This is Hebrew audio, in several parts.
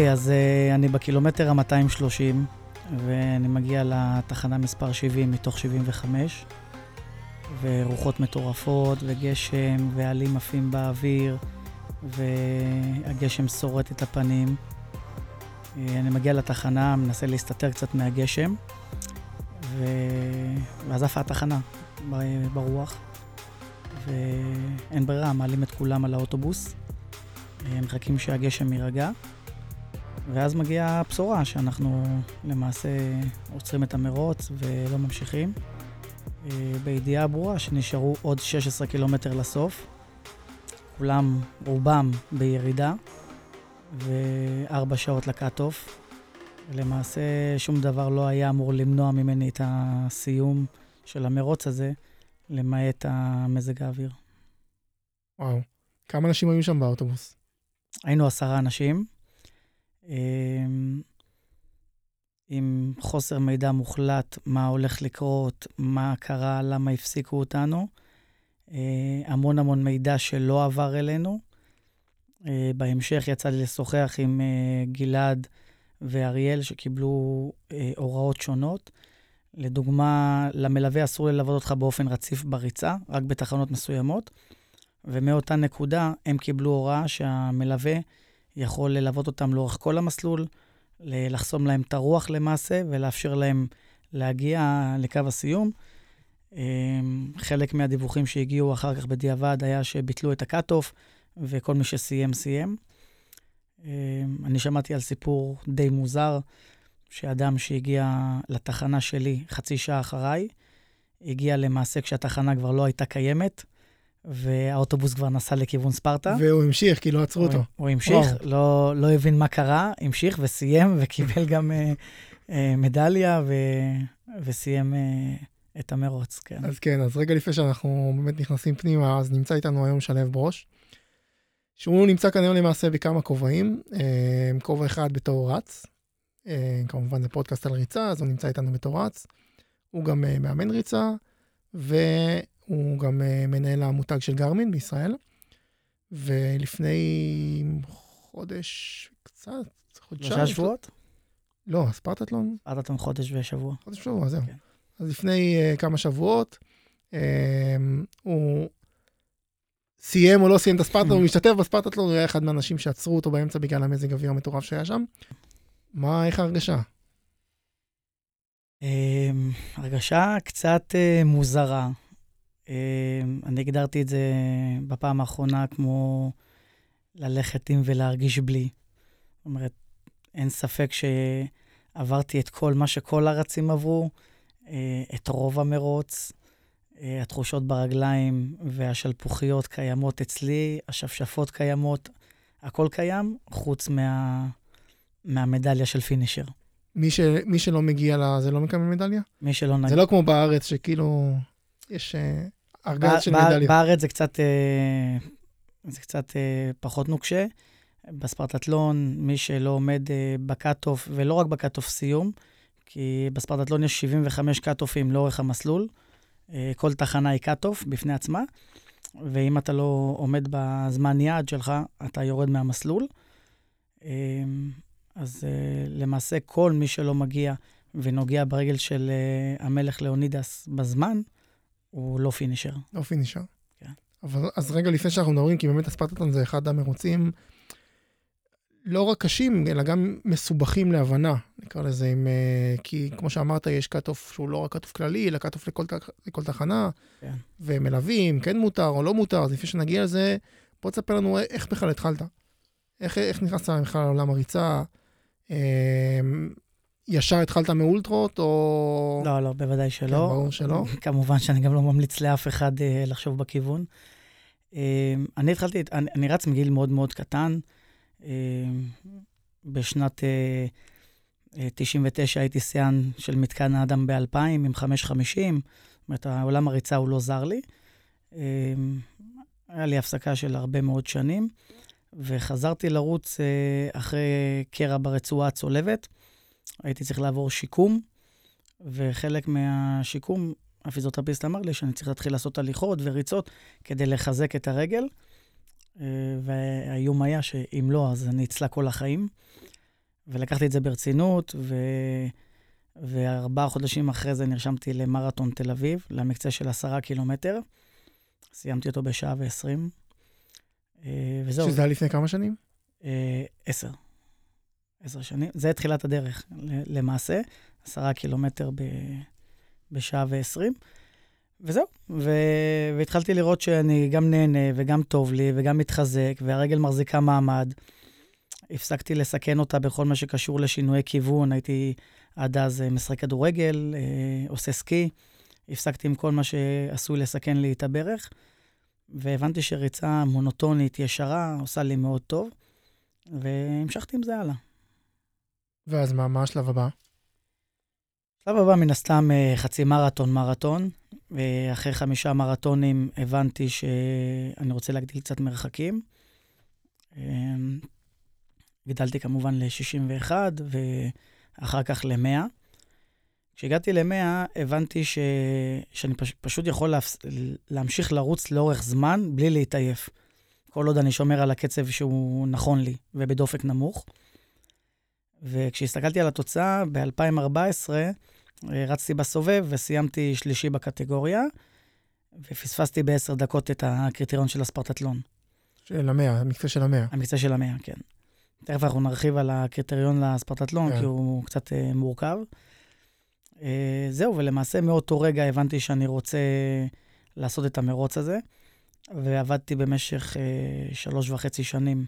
אוקיי, אז uh, אני בקילומטר ה-230, ואני מגיע לתחנה מספר 70 מתוך 75, ורוחות מטורפות, וגשם, ועלים עפים באוויר, והגשם שורט את הפנים. Uh, אני מגיע לתחנה, מנסה להסתתר קצת מהגשם, ו... ואז עפה התחנה ברוח, ואין ברירה, מעלים את כולם על האוטובוס. אה, מחכים שהגשם יירגע, ואז מגיעה הבשורה שאנחנו למעשה עוצרים את המרוץ ולא ממשיכים, אה, בידיעה ברורה שנשארו עוד 16 קילומטר לסוף, כולם, רובם בירידה, וארבע שעות לקאט-אוף. למעשה שום דבר לא היה אמור למנוע ממני את הסיום של המרוץ הזה, למעט המזג האוויר. וואו. כמה אנשים היו שם באוטובוס? היינו עשרה אנשים, עם חוסר מידע מוחלט מה הולך לקרות, מה קרה, למה הפסיקו אותנו. אה, המון המון מידע שלא עבר אלינו. אה, בהמשך יצא לי לשוחח עם אה, גלעד ואריאל, שקיבלו הוראות שונות. לדוגמה, למלווה אסור ללוות אותך באופן רציף בריצה, רק בתחנות מסוימות. ומאותה נקודה הם קיבלו הוראה שהמלווה יכול ללוות אותם לאורך כל המסלול, לחסום להם את הרוח למעשה ולאפשר להם להגיע לקו הסיום. אמ, חלק מהדיווחים שהגיעו אחר כך בדיעבד היה שביטלו את ה cut-off, וכל מי שסיים, סיים. אמ, אני שמעתי על סיפור די מוזר, שאדם שהגיע לתחנה שלי חצי שעה אחריי, הגיע למעשה כשהתחנה כבר לא הייתה קיימת, והאוטובוס כבר נסע לכיוון ספרטה. והוא המשיך, כי לא עצרו אותו. הוא המשיך, לא, לא הבין מה קרה, המשיך וסיים, וקיבל גם uh, uh, מדליה, ו, וסיים uh, את המרוץ, כן. אז כן, אז רגע לפני שאנחנו באמת נכנסים פנימה, אז נמצא איתנו היום שלו ברוש, שהוא נמצא כאן היום למעשה בכמה כובעים, כובע אחד בתור רץ, כמובן זה פודקאסט על ריצה, אז הוא נמצא איתנו בתור רץ, הוא גם מאמן ריצה, ו... הוא גם uh, מנהל המותג של גרמין בישראל, ולפני חודש קצת, חודשיים. שלושה שבועות? לא, ספרטטלון. ספרטטלון חודש ושבוע. חודש ושבוע, זהו. כן. אז לפני uh, כמה שבועות, uh, הוא סיים או לא סיים את הספרטטלון, הוא משתתף בספרטטלון, הוא היה אחד מהאנשים שעצרו אותו באמצע בגלל המזג אוויר המטורף שהיה שם. מה, איך ההרגשה? הרגשה קצת מוזרה. אמ, אני הגדרתי את זה בפעם האחרונה כמו ללכת עם ולהרגיש בלי. זאת אומרת, אין ספק שעברתי את כל מה שכל הרצים עברו, אה, את רוב המרוץ. אה, התחושות ברגליים והשלפוחיות קיימות אצלי, השפשפות קיימות, הכל קיים, חוץ מה, מהמדליה של finisher. מי, ש, מי שלא מגיע לזה לא מקבל מדליה? מי שלא נגיע. זה לא כמו בארץ, שכאילו, יש... ארגז של מדליות. בארץ זה קצת, אה, זה קצת אה, פחות נוקשה. בספרטטלון, מי שלא עומד אה, ב cut-off, ולא רק ב cut-off סיום, כי בספרטטלון יש 75 cut-off ים לאורך המסלול. כל תחנה היא cut-off בפני עצמה, ואם אתה לא עומד בזמן יעד שלך, אתה יורד מהמסלול. אז למעשה כל מי שלא מגיע ונוגע ברגל של המלך לאונידס בזמן, הוא לא פינישר. לא פינישר. כן. אבל אז רגע לפני שאנחנו מדברים, כי באמת הספרטטלון זה אחד המרוצים לא רק קשים, אלא גם מסובכים להבנה, נקרא לזה, עם, uh, כי כמו שאמרת, יש cut-off שהוא לא רק cut-off כללי, אלא cut-off לכל, לכל תחנה, כן. ומלווים, כן מותר או לא מותר, אז לפני שנגיע לזה, בוא תספר לנו איך בכלל התחלת. איך, איך נכנסת בכלל לעולם הריצה? ישר התחלת מאולטרות, או... לא, לא, בוודאי שלא. כן, ברור שלא. כמובן שאני גם לא ממליץ לאף אחד uh, לחשוב בכיוון. Uh, אני התחלתי, אני, אני רץ מגיל מאוד מאוד קטן. Uh, בשנת uh, 99 הייתי שיאן של מתקן האדם ב-2000 עם 550. זאת אומרת, העולם הריצה הוא לא זר לי. Uh, היה לי הפסקה של הרבה מאוד שנים, וחזרתי לרוץ uh, אחרי קרע ברצועה הצולבת. הייתי צריך לעבור שיקום, וחלק מהשיקום, הפיזיותרפיסט אמר לי שאני צריך להתחיל לעשות הליכות וריצות כדי לחזק את הרגל, אה, והאיום היה שאם לא, אז אני אצלה כל החיים. ולקחתי את זה ברצינות, ו... וארבעה חודשים אחרי זה נרשמתי למרתון תל אביב, למקצה של עשרה קילומטר. סיימתי אותו בשעה ועשרים. אה, וזהו. שזה היה לפני כמה שנים? אה, עשר. עשר שנים. זה תחילת הדרך, למעשה. עשרה קילומטר ב... בשעה ועשרים. וזהו, ו... והתחלתי לראות שאני גם נהנה וגם טוב לי וגם מתחזק, והרגל מחזיקה מעמד. הפסקתי לסכן אותה בכל מה שקשור לשינויי כיוון, הייתי עד אז אה, משחק כדורגל, אה, עושה סקי, הפסקתי עם כל מה שעשוי לסכן לי את הברך, והבנתי שריצה מונוטונית, ישרה, עושה לי מאוד טוב, והמשכתי עם זה הלאה. ואז מה, מה השלב הבא? השלב הבא, מן הסתם, אה, חצי מרתון, מרתון. ואחרי חמישה מרתונים הבנתי שאני רוצה להגדיל קצת מרחקים. גדלתי כמובן ל-61 ואחר כך ל-100. כשהגעתי ל-100 הבנתי ש... שאני פש... פשוט יכול להפס... להמשיך לרוץ לאורך זמן בלי להתעייף. כל עוד אני שומר על הקצב שהוא נכון לי ובדופק נמוך. וכשהסתכלתי על התוצאה, ב-2014 רצתי בסובב וסיימתי שלישי בקטגוריה, ופספסתי בעשר דקות את הקריטריון של הספרטטלון. של המאה, המקצה של המאה. המקצה של המאה, כן. תכף אנחנו נרחיב על הקריטריון לספרטטלון, כן. כי הוא קצת uh, מורכב. Uh, זהו, ולמעשה מאותו רגע הבנתי שאני רוצה לעשות את המרוץ הזה, ועבדתי במשך uh, שלוש וחצי שנים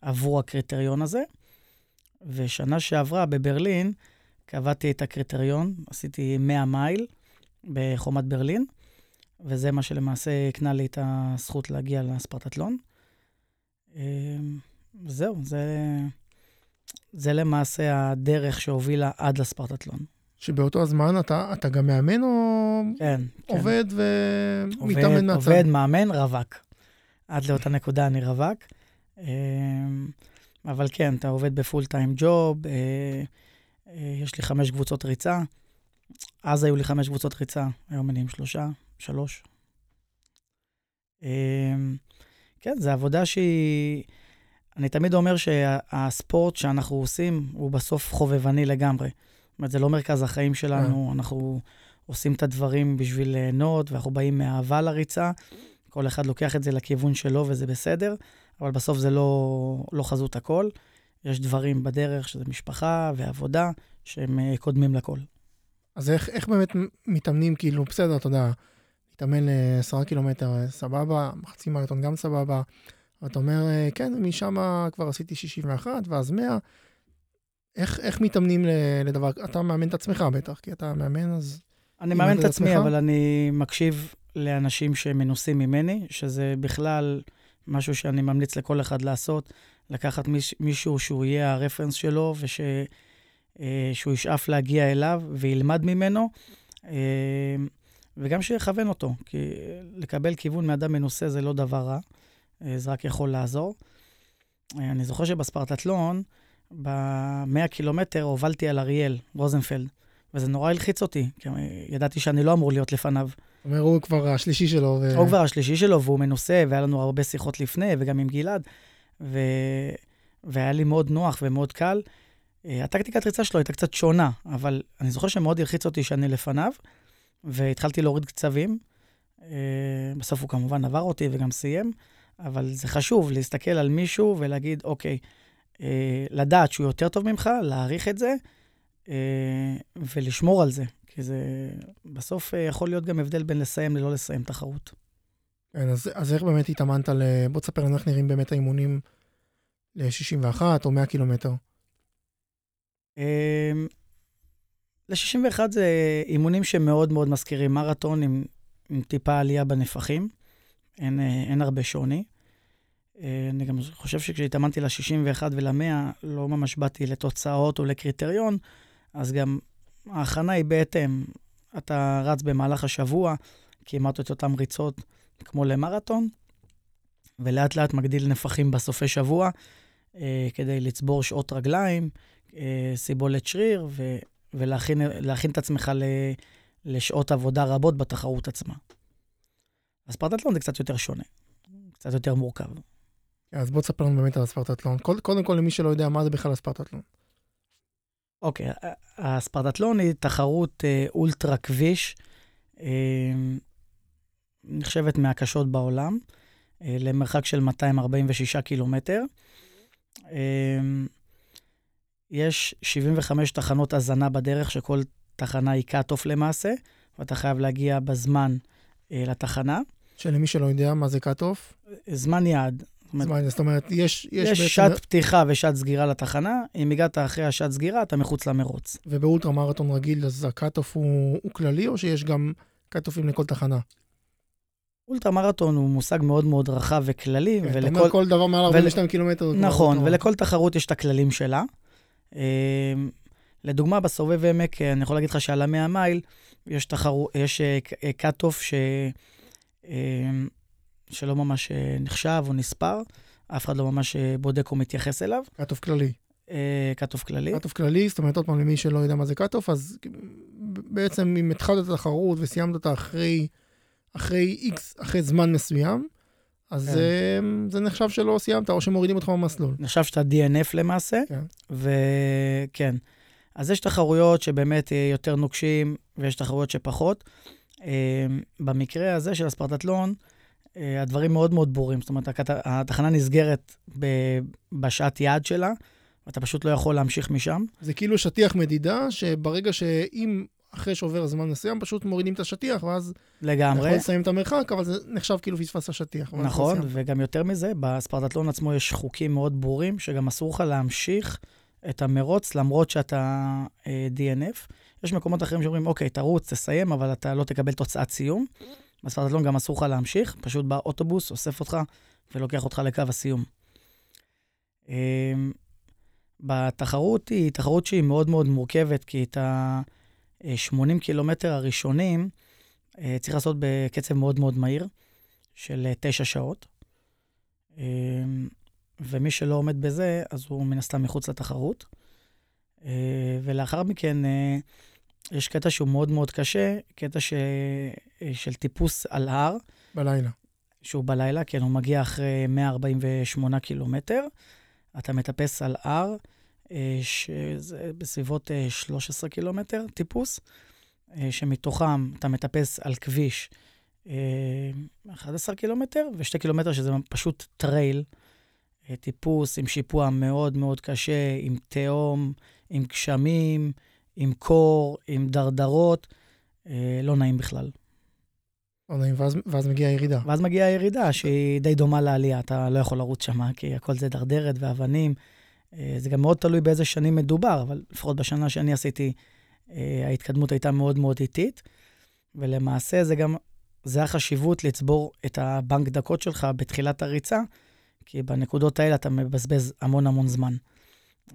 עבור הקריטריון הזה. ושנה שעברה בברלין קבעתי את הקריטריון, עשיתי 100 מייל בחומת ברלין, וזה מה שלמעשה הקנה לי את הזכות להגיע לספרטטלון. וזהו, זה, זה למעשה הדרך שהובילה עד לספרטטלון. שבאותו הזמן אתה, אתה גם מאמן או כן, כן. עובד כן. ומתאמן מהצד? עובד, מאמן, רווק. עד לאותה נקודה אני רווק. אבל כן, אתה עובד בפול טיים ג'וב, אה, אה, יש לי חמש קבוצות ריצה. אז היו לי חמש קבוצות ריצה, היום אני עם שלושה, שלוש. אמ, כן, זו עבודה שהיא... אני תמיד אומר שהספורט שאנחנו עושים הוא בסוף חובבני לגמרי. זאת אומרת, זה לא מרכז החיים שלנו, yeah. אנחנו עושים את הדברים בשביל ליהנות, ואנחנו באים מאהבה לריצה. כל אחד לוקח את זה לכיוון שלו וזה בסדר, אבל בסוף זה לא, לא חזות הכל. יש דברים בדרך, שזה משפחה ועבודה, שהם אה, קודמים לכל. אז איך, איך באמת מתאמנים, כאילו, בסדר, אתה יודע, להתאמן עשרה קילומטר, סבבה, מחצי מרתון גם סבבה, ואתה אומר, אה, כן, משם כבר עשיתי 61, ואז 100. איך, איך מתאמנים לדבר, אתה מאמן את עצמך בטח, כי אתה מאמן, אז... אני מאמן את עצמי, אבל אני מקשיב לאנשים שמנוסים ממני, שזה בכלל משהו שאני ממליץ לכל אחד לעשות, לקחת מיש, מישהו שהוא יהיה הרפרנס שלו, ושהוא אה, ישאף להגיע אליו וילמד ממנו. אה, וגם שיכוון אותו, כי לקבל כיוון מאדם מנוסה זה לא דבר רע, אה, זה רק יכול לעזור. אה, אני זוכר שבספרטטלון, ב-100 קילומטר הובלתי על אריאל, רוזנפלד, וזה נורא הלחיץ אותי, כי ידעתי שאני לא אמור להיות לפניו. זאת אומרת, הוא כבר השלישי שלו. ו... הוא כבר השלישי שלו, והוא מנוסה, והיה לנו הרבה שיחות לפני, וגם עם גלעד, ו... והיה לי מאוד נוח ומאוד קל. אה, הטקטיקת ריצה שלו הייתה קצת שונה, אבל אני זוכר שמאוד הלחיץ אותי שאני לפניו. והתחלתי להוריד קצבים. אה, בסוף הוא כמובן עבר אותי וגם סיים, אבל זה חשוב להסתכל על מישהו ולהגיד, אוקיי, אה, לדעת שהוא יותר טוב ממך, להעריך את זה ולשמור על זה, כי זה בסוף יכול להיות גם הבדל בין לסיים ללא לסיים תחרות. כן, אז, אז איך באמת התאמנת ל... בוא תספר לנו איך נראים באמת האימונים ל-61 או 100 קילומטר. ל-61 זה אימונים שמאוד מאוד מזכירים מרתון עם, עם טיפה עלייה בנפחים. אין, אה, אין הרבה שוני. אה, אני גם חושב שכשהתאמנתי ל-61 ול-100, לא ממש באתי לתוצאות או לקריטריון, אז גם ההכנה היא בהתאם. אתה רץ במהלך השבוע, כמעט את אותן ריצות כמו למרתון, ולאט לאט מגדיל נפחים בסופי שבוע, אה, כדי לצבור שעות רגליים, אה, סיבולת שריר, ו, ולהכין את עצמך לשעות עבודה רבות בתחרות עצמה. הספרטטלון זה קצת יותר שונה, קצת יותר מורכב. אז בוא תספר לנו באמת על הספרטטלון. קודם כל, למי שלא יודע, מה זה בכלל הספרטטלון? אוקיי, הספרטטלון היא תחרות אה, אולטרה כביש, אה, נחשבת מהקשות בעולם, אה, למרחק של 246 קילומטר. אה, יש 75 תחנות הזנה בדרך, שכל תחנה היא cut-off למעשה, ואתה חייב להגיע בזמן אה, לתחנה. שלמי שלא יודע מה זה cut-off? זמן יעד. זמן, זאת אומרת, יש... יש, יש בעצם... שעת פתיחה ושעת סגירה לתחנה, אם הגעת אחרי השעת סגירה, אתה מחוץ למרוץ. ובאולטרה מרתון רגיל, אז ה cut-off הוא, הוא כללי, או שיש גם cut-off ים לכל תחנה? אולטרה מרתון הוא מושג מאוד מאוד רחב וכללי, כן, ולכל... אתה אומר כל דבר מעל 42 ול... קילומטר. נכון, ולכל תחרות יש את הכללים שלה. אמ, לדוגמה, בסובב עמק, אני יכול להגיד לך שעל המאה מייל, יש, תחרו, יש cut-off ש... אמ, שלא ממש אה, נחשב או נספר, אף אחד לא ממש אה, בודק או מתייחס אליו. cut-off כללי. cut-off אה, כללי. cut-off כללי, זאת אומרת, עוד פעם, למי שלא יודע מה זה cut-off, אז בעצם אם התחלת את התחרות וסיימת אותה אחרי, אחרי איקס, אחרי זמן מסוים, אז כן. זה, זה נחשב שלא סיימת, או שמורידים אותך במסלול. נחשב שאתה DNF למעשה, כן. וכן. אז יש תחרויות שבאמת יותר נוקשים, ויש תחרויות שפחות. במקרה הזה של הספרטטלון, הדברים מאוד מאוד ברורים. זאת אומרת, התחנה נסגרת בשעת יעד שלה, ואתה פשוט לא יכול להמשיך משם. זה כאילו שטיח מדידה, שברגע שאם אחרי שעובר זמן מסוים, פשוט מורידים את השטיח, ואז... לגמרי. אתה יכול לסיים את המרחק, אבל זה נחשב כאילו פספס השטיח. נכון, וגם יותר מזה, בספרטטלון עצמו יש חוקים מאוד ברורים, שגם אסור לך להמשיך את המרוץ למרות שאתה אה, DNF. יש מקומות אחרים שאומרים, אוקיי, תרוץ, תסיים, אבל אתה לא תקבל תוצאת סיום. בספרטטלון גם אסור לך להמשיך, פשוט בא אוטובוס, אוסף אותך ולוקח אותך לקו הסיום. אמ, בתחרות היא תחרות שהיא מאוד מאוד מורכבת, כי את ה-80 קילומטר הראשונים אה, צריך לעשות בקצב מאוד מאוד מהיר, של 9 אה, שעות. אמ, ומי שלא עומד בזה, אז הוא מן הסתם מחוץ לתחרות. אה, ולאחר מכן, יש קטע שהוא מאוד מאוד קשה, קטע ש... של טיפוס על הר. בלילה. שהוא בלילה, כן, הוא מגיע אחרי 148 קילומטר. אתה מטפס על הר, אה, שזה בסביבות 13 אה, קילומטר טיפוס, אה, שמתוכם אתה מטפס על כביש 11 קילומטר, ו-2 קילומטר שזה פשוט trail, טיפוס עם שיפוע מאוד מאוד קשה, עם תהום, עם גשמים. עם קור, עם דרדרות, אה, לא נעים בכלל. לא נעים, ואז, ואז מגיעה הירידה. ואז מגיעה הירידה, שהיא די דומה לעלייה, אתה לא יכול לרוץ שם, כי הכל זה דרדרת ואבנים. אה, זה גם מאוד תלוי באיזה שנים מדובר, אבל לפחות בשנה שאני עשיתי, אה, ההתקדמות הייתה מאוד מאוד איטית. ולמעשה זה גם, זה החשיבות לצבור את הבנק דקות שלך בתחילת הריצה, כי בנקודות האלה אתה מבזבז המון המון זמן.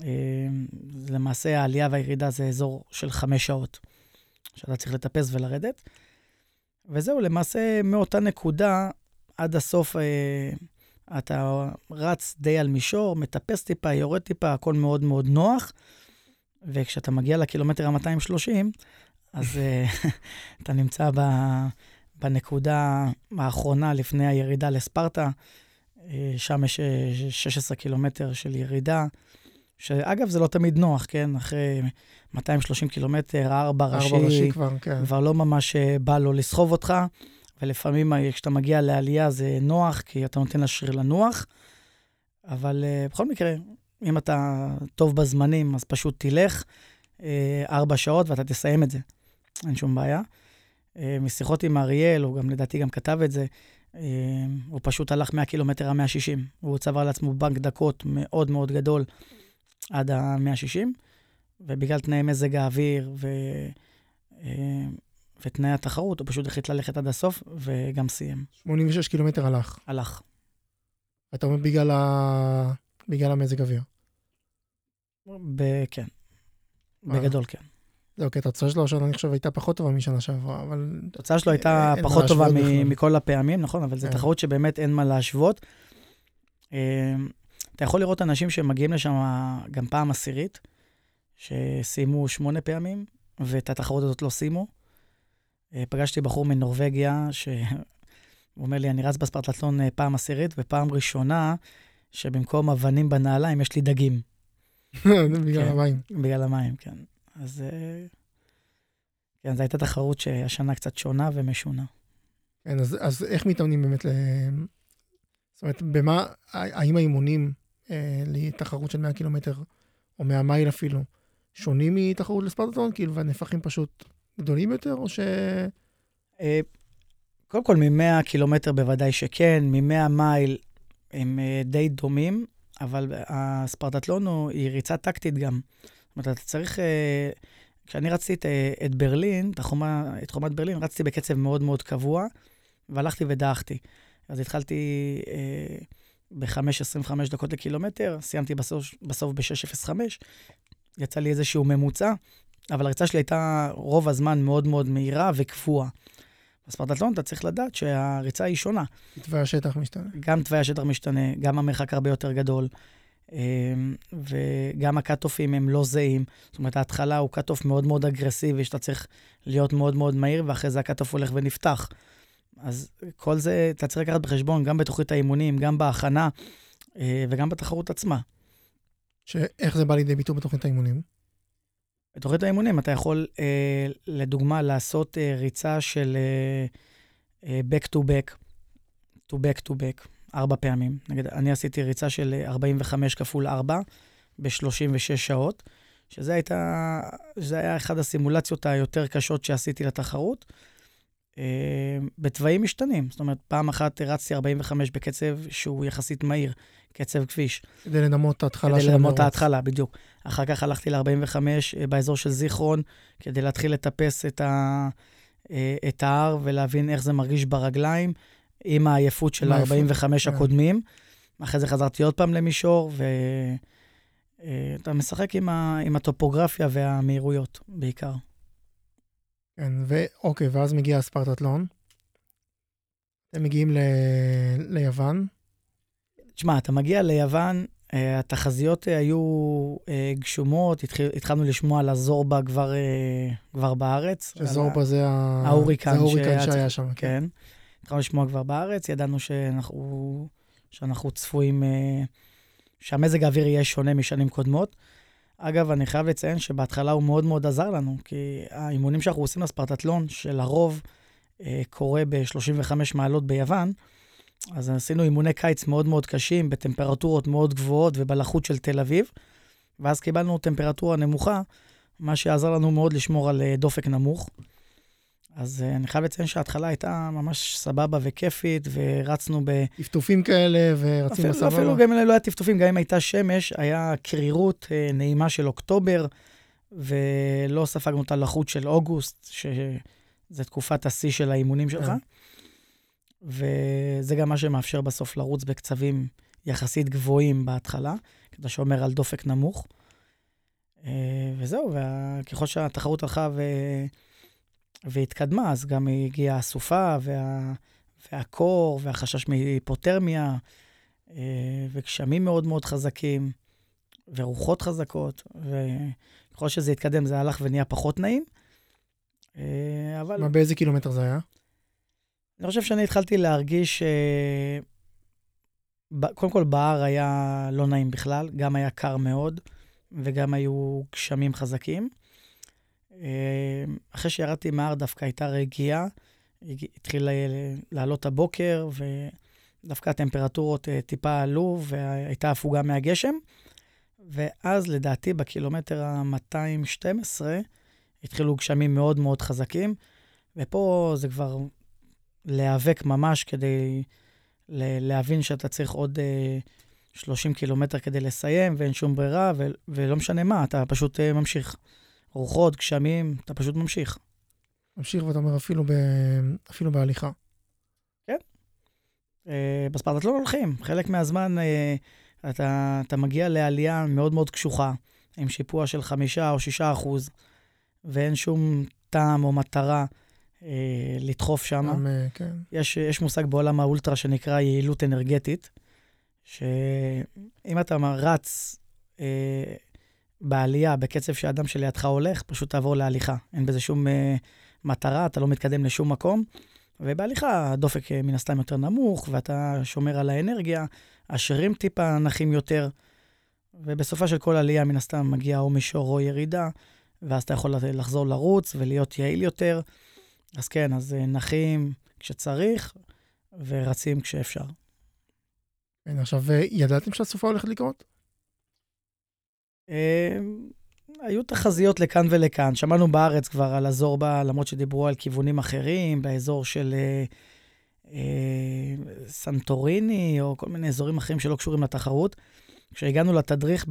אמ, למעשה העלייה והירידה זה אזור של חמש שעות, שאתה צריך לטפס ולרדת. וזהו, למעשה מאותה נקודה עד הסוף אה, אתה רץ די על מישור, מטפס טיפה, יורד טיפה, הכל מאוד מאוד נוח. וכשאתה מגיע לקילומטר ה-230, אז אה, אתה נמצא ב, בנקודה האחרונה לפני הירידה לספרטה. אה, שם יש 16 קילומטר של ירידה. שאגב, זה לא תמיד נוח, כן? אחרי 230 קילומטר, ארבע ראשי, ארבע ראשי כבר, כן. כבר לא ממש אה, בא לו לסחוב אותך, ולפעמים אה, כשאתה מגיע לעלייה זה נוח, כי אתה נותן לשריר לנוח, אבל uh, בכל מקרה, אם אתה טוב בזמנים, אז פשוט תלך ארבע שעות ואתה תסיים את זה. אין שום בעיה. משיחות עם אריאל, הוא גם לדעתי גם כתב את זה, הוא פשוט הלך מהקילומטר ה-160. הוא צבר לעצמו בנק דקות מאוד מאוד גדול. עד ה-160, ובגלל תנאי מזג האוויר ו... אה, ותנאי התחרות, הוא פשוט החליט ללכת עד הסוף, וגם סיים. 86 קילומטר הלך. הלך. אתה אומר בגלל, ה... בגלל המזג אוויר. ב... כן. בגדול כן. זהו, כי התוצאה שלו השנה, אני חושב, הייתה פחות טובה משנה שעברה, אבל... התוצאה שלו הייתה פחות טובה מכל הפעמים, נכון, אבל זו כן. תחרות שבאמת אין מה להשוות. אתה יכול לראות אנשים שמגיעים לשם גם פעם עשירית, שסיימו שמונה פעמים, ואת התחרות הזאת לא סיימו. אה, פגשתי בחור מנורבגיה, שהוא אומר לי, אני רץ בספרטלטון אה, פעם עשירית, ופעם ראשונה שבמקום אבנים בנעליים יש לי דגים. בגלל כן. המים. בגלל המים, כן. אז אה, כן, זו הייתה תחרות שהשנה קצת שונה ומשונה. כן, אז, אז איך מתאמנים באמת ל... זאת אומרת, במה, האם האימונים לתחרות של 100 קילומטר, או 100 מייל אפילו, שונים מתחרות לספרטטון? כאילו, והנפחים פשוט גדולים יותר, או ש... אה, קודם כל, מ-100 קילומטר בוודאי שכן, מ-100 מייל הם אה, די דומים, אבל הספרטטלון הוא, היא ריצה טקטית גם. זאת אומרת, אתה צריך... אה, כשאני רצתי את, אה, את ברלין, את, החומה, את חומת ברלין, רצתי בקצב מאוד מאוד קבוע, והלכתי ודעכתי. אז התחלתי אה, ב-5.25 דקות לקילומטר, סיימתי בסוף, בסוף ב-6.05, יצא לי איזשהו ממוצע, אבל הריצה שלי הייתה רוב הזמן מאוד מאוד מהירה וקבועה. בספרטטלון אתה צריך לדעת שהריצה היא שונה. תוואי השטח משתנה. גם תוואי השטח משתנה, גם המרחק הרבה יותר גדול, אמ, וגם ה cut-off-ים הם לא זהים. זאת אומרת, ההתחלה הוא cut-off מאוד מאוד אגרסיבי, שאתה צריך להיות מאוד מאוד מהיר, ואחרי זה ה cut-off הולך ונפתח. אז כל זה אתה צריך לקחת בחשבון, גם בתוכנית האימונים, גם בהכנה אה, וגם בתחרות עצמה. שאיך זה בא לידי ביטוי בתוכנית האימונים? בתוכנית האימונים אתה יכול, אה, לדוגמה, לעשות אה, ריצה של אה, back to back, to back to back, ארבע פעמים. נגיד, אני עשיתי ריצה של אה, 45 כפול 4 ב-36 שעות, שזה הייתה, זה היה אחת הסימולציות היותר קשות שעשיתי לתחרות. אה, בתוואים משתנים, זאת אומרת, פעם אחת רצתי 45 בקצב שהוא יחסית מהיר, קצב כביש. כדי לנמות את ההתחלה כדי של המרוץ. את ההתחלה, בדיוק. אחר כך הלכתי ל-45 באזור של זיכרון, כדי להתחיל לטפס את, ה, אה, את ההר ולהבין איך זה מרגיש ברגליים, עם העייפות של עם העייפות, ה-45 כן. הקודמים. אחרי זה חזרתי עוד פעם למישור, ואתה משחק עם, ה, עם הטופוגרפיה והמהירויות בעיקר. כן, ואוקיי, ואז מגיע הספרטטלון. אתם מגיעים ל... ליוון. תשמע, אתה מגיע ליוון, אה, התחזיות אה, היו אה, גשומות, התחיל, התחלנו לשמוע על הזורבה כבר, אה, כבר בארץ. ה- שזורבה זה ה... ההוריקן זה ההוריקן שהיה שם. כן. כן. התחלנו לשמוע כבר בארץ, ידענו שאנחנו, שאנחנו צפויים, אה, שהמזג האוויר יהיה שונה משנים קודמות. אגב, אני חייב לציין שבהתחלה הוא מאוד מאוד עזר לנו, כי האימונים שאנחנו עושים לספרטטלון, שלרוב אה, קורה ב-35 מעלות ביוון, אז עשינו אימוני קיץ מאוד מאוד קשים, בטמפרטורות מאוד גבוהות ובלחות של תל אביב, ואז קיבלנו טמפרטורה נמוכה, מה שעזר לנו מאוד לשמור על אה, דופק נמוך. אז אה, אני חייב לציין שההתחלה הייתה ממש סבבה וכיפית, ורצנו ב... טפטופים כאלה, ורצים אפילו, בסבבה. אפילו גם אם לא היה טפטופים, גם אם הייתה שמש, היה קרירות אה, נעימה של אוקטובר, ולא ספגנו את הלחות של אוגוסט, שזה תקופת השיא של האימונים שלך. כן. וזה גם מה שמאפשר בסוף לרוץ בקצבים יחסית גבוהים בהתחלה, כדי שאומר על דופק נמוך. אה, וזהו, וככל שהתחרות הלכה ו... והתקדמה, אז גם הגיעה הסופה וה... והקור והחשש מהיפותרמיה, אה, וגשמים מאוד מאוד חזקים, ורוחות חזקות, וככל שזה התקדם זה הלך ונהיה פחות נעים. אה, אבל מה, באיזה קילומטר זה היה? אני חושב שאני התחלתי להרגיש, אה, ב- קודם כל בהר היה לא נעים בכלל, גם היה קר מאוד, וגם היו גשמים חזקים. אה, אחרי שירדתי מההר דווקא הייתה רגיעה, התחיל לעלות הבוקר, ודווקא הטמפרטורות אה, טיפה עלו, והייתה הפוגה מהגשם. ואז לדעתי בקילומטר ה-212 התחילו גשמים מאוד מאוד חזקים, ופה זה כבר להיאבק ממש כדי להבין שאתה צריך עוד אה, 30 קילומטר כדי לסיים, ואין שום ברירה, ולא משנה מה, אתה פשוט אה, ממשיך. רוחות, גשמים, אתה פשוט ממשיך. ממשיך ואתה אומר אפילו, ב... אפילו בהליכה. אה, בספרטטלון הולכים. חלק מהזמן אה, אתה, אתה מגיע לעלייה מאוד מאוד קשוחה, עם שיפוע של חמישה או שישה אחוז, ואין שום טעם או מטרה אה, לדחוף שם. אה, כן. יש, יש מושג בעולם האולטרה שנקרא יעילות אנרגטית, שאם אתה רץ אה, בעלייה בקצב שהאדם שלידך הולך, פשוט תעבור להליכה. אין בזה שום אה, מטרה, אתה לא מתקדם לשום מקום. ובהליכה הדופק אה, מן הסתם יותר נמוך, ואתה שומר על האנרגיה, השרירים טיפה נחים יותר, ובסופה של כל עלייה, מן הסתם, מגיע או מישור או ירידה, ואז אתה יכול לחזור לרוץ ולהיות יעיל יותר. אז כן, אז אה, נחים כשצריך ורצים כשאפשר. עכשיו, ידעתם שהסופה הולכת לקרות? היו תחזיות לכאן ולכאן. שמענו בארץ כבר על אזור בה, למרות שדיברו על כיוונים אחרים, באזור של אה, אה, סנטוריני, או כל מיני אזורים אחרים שלא קשורים לתחרות. כשהגענו לתדריך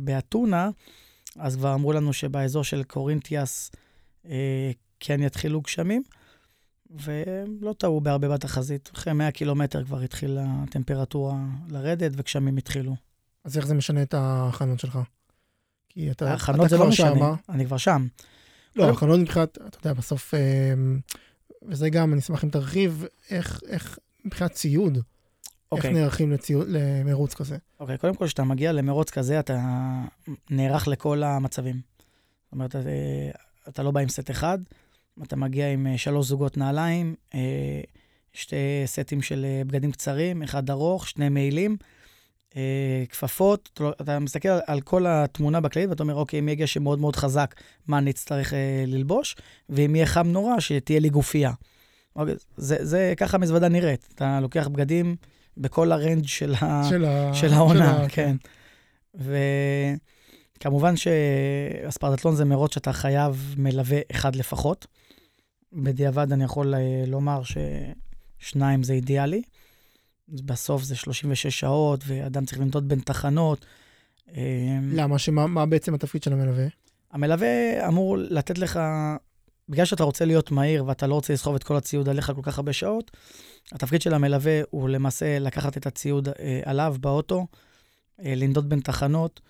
באתונה, אז כבר אמרו לנו שבאזור של קורינטיאס אה, כן יתחילו גשמים, ולא טעו בהרבה בתחזית. אחרי 100 קילומטר כבר התחילה הטמפרטורה לרדת וגשמים התחילו. אז איך זה משנה את ההכנות שלך? כי אתה, ההכנות זה לא משנה, שמה. אני כבר שם. לא, ההכנות מבחינת, אתה יודע, בסוף, אה, וזה גם, אני אשמח אם תרחיב, איך, איך מבחינת ציוד, אוקיי. איך נערכים לציוד, למרוץ כזה? אוקיי, קודם כל, כשאתה מגיע למרוץ כזה, אתה נערך לכל המצבים. זאת אומרת, אתה, אה, אתה לא בא עם סט אחד, אתה מגיע עם אה, שלוש זוגות נעליים, שתי סטים של בגדים קצרים, אחד ארוך, שני מעילים. אה, כפפות, אתה מסתכל על, על כל התמונה בכללית ואתה אומר, אוקיי, אם יהיה גשם מאוד מאוד חזק, מה אני אצטרך אה, ללבוש? ואם יהיה חם נורא, שתהיה לי גופייה. אוקיי, זה, זה ככה מזוודה נראית. אתה לוקח בגדים בכל הרנג' של, ה, של, ה, של העונה, של כן. וכמובן שהספרדטלון זה מרוץ שאתה חייב מלווה אחד לפחות. בדיעבד אני יכול אה, לומר ששניים זה אידיאלי. בסוף זה 36 שעות, ואדם צריך לנדוד בין תחנות. אמ, למה? שמה מה בעצם התפקיד של המלווה? המלווה אמור לתת לך, בגלל שאתה רוצה להיות מהיר ואתה לא רוצה לסחוב את כל הציוד עליך כל כך הרבה שעות, התפקיד של המלווה הוא למעשה לקחת את הציוד אה, עליו באוטו, אה, לנדוד בין תחנות.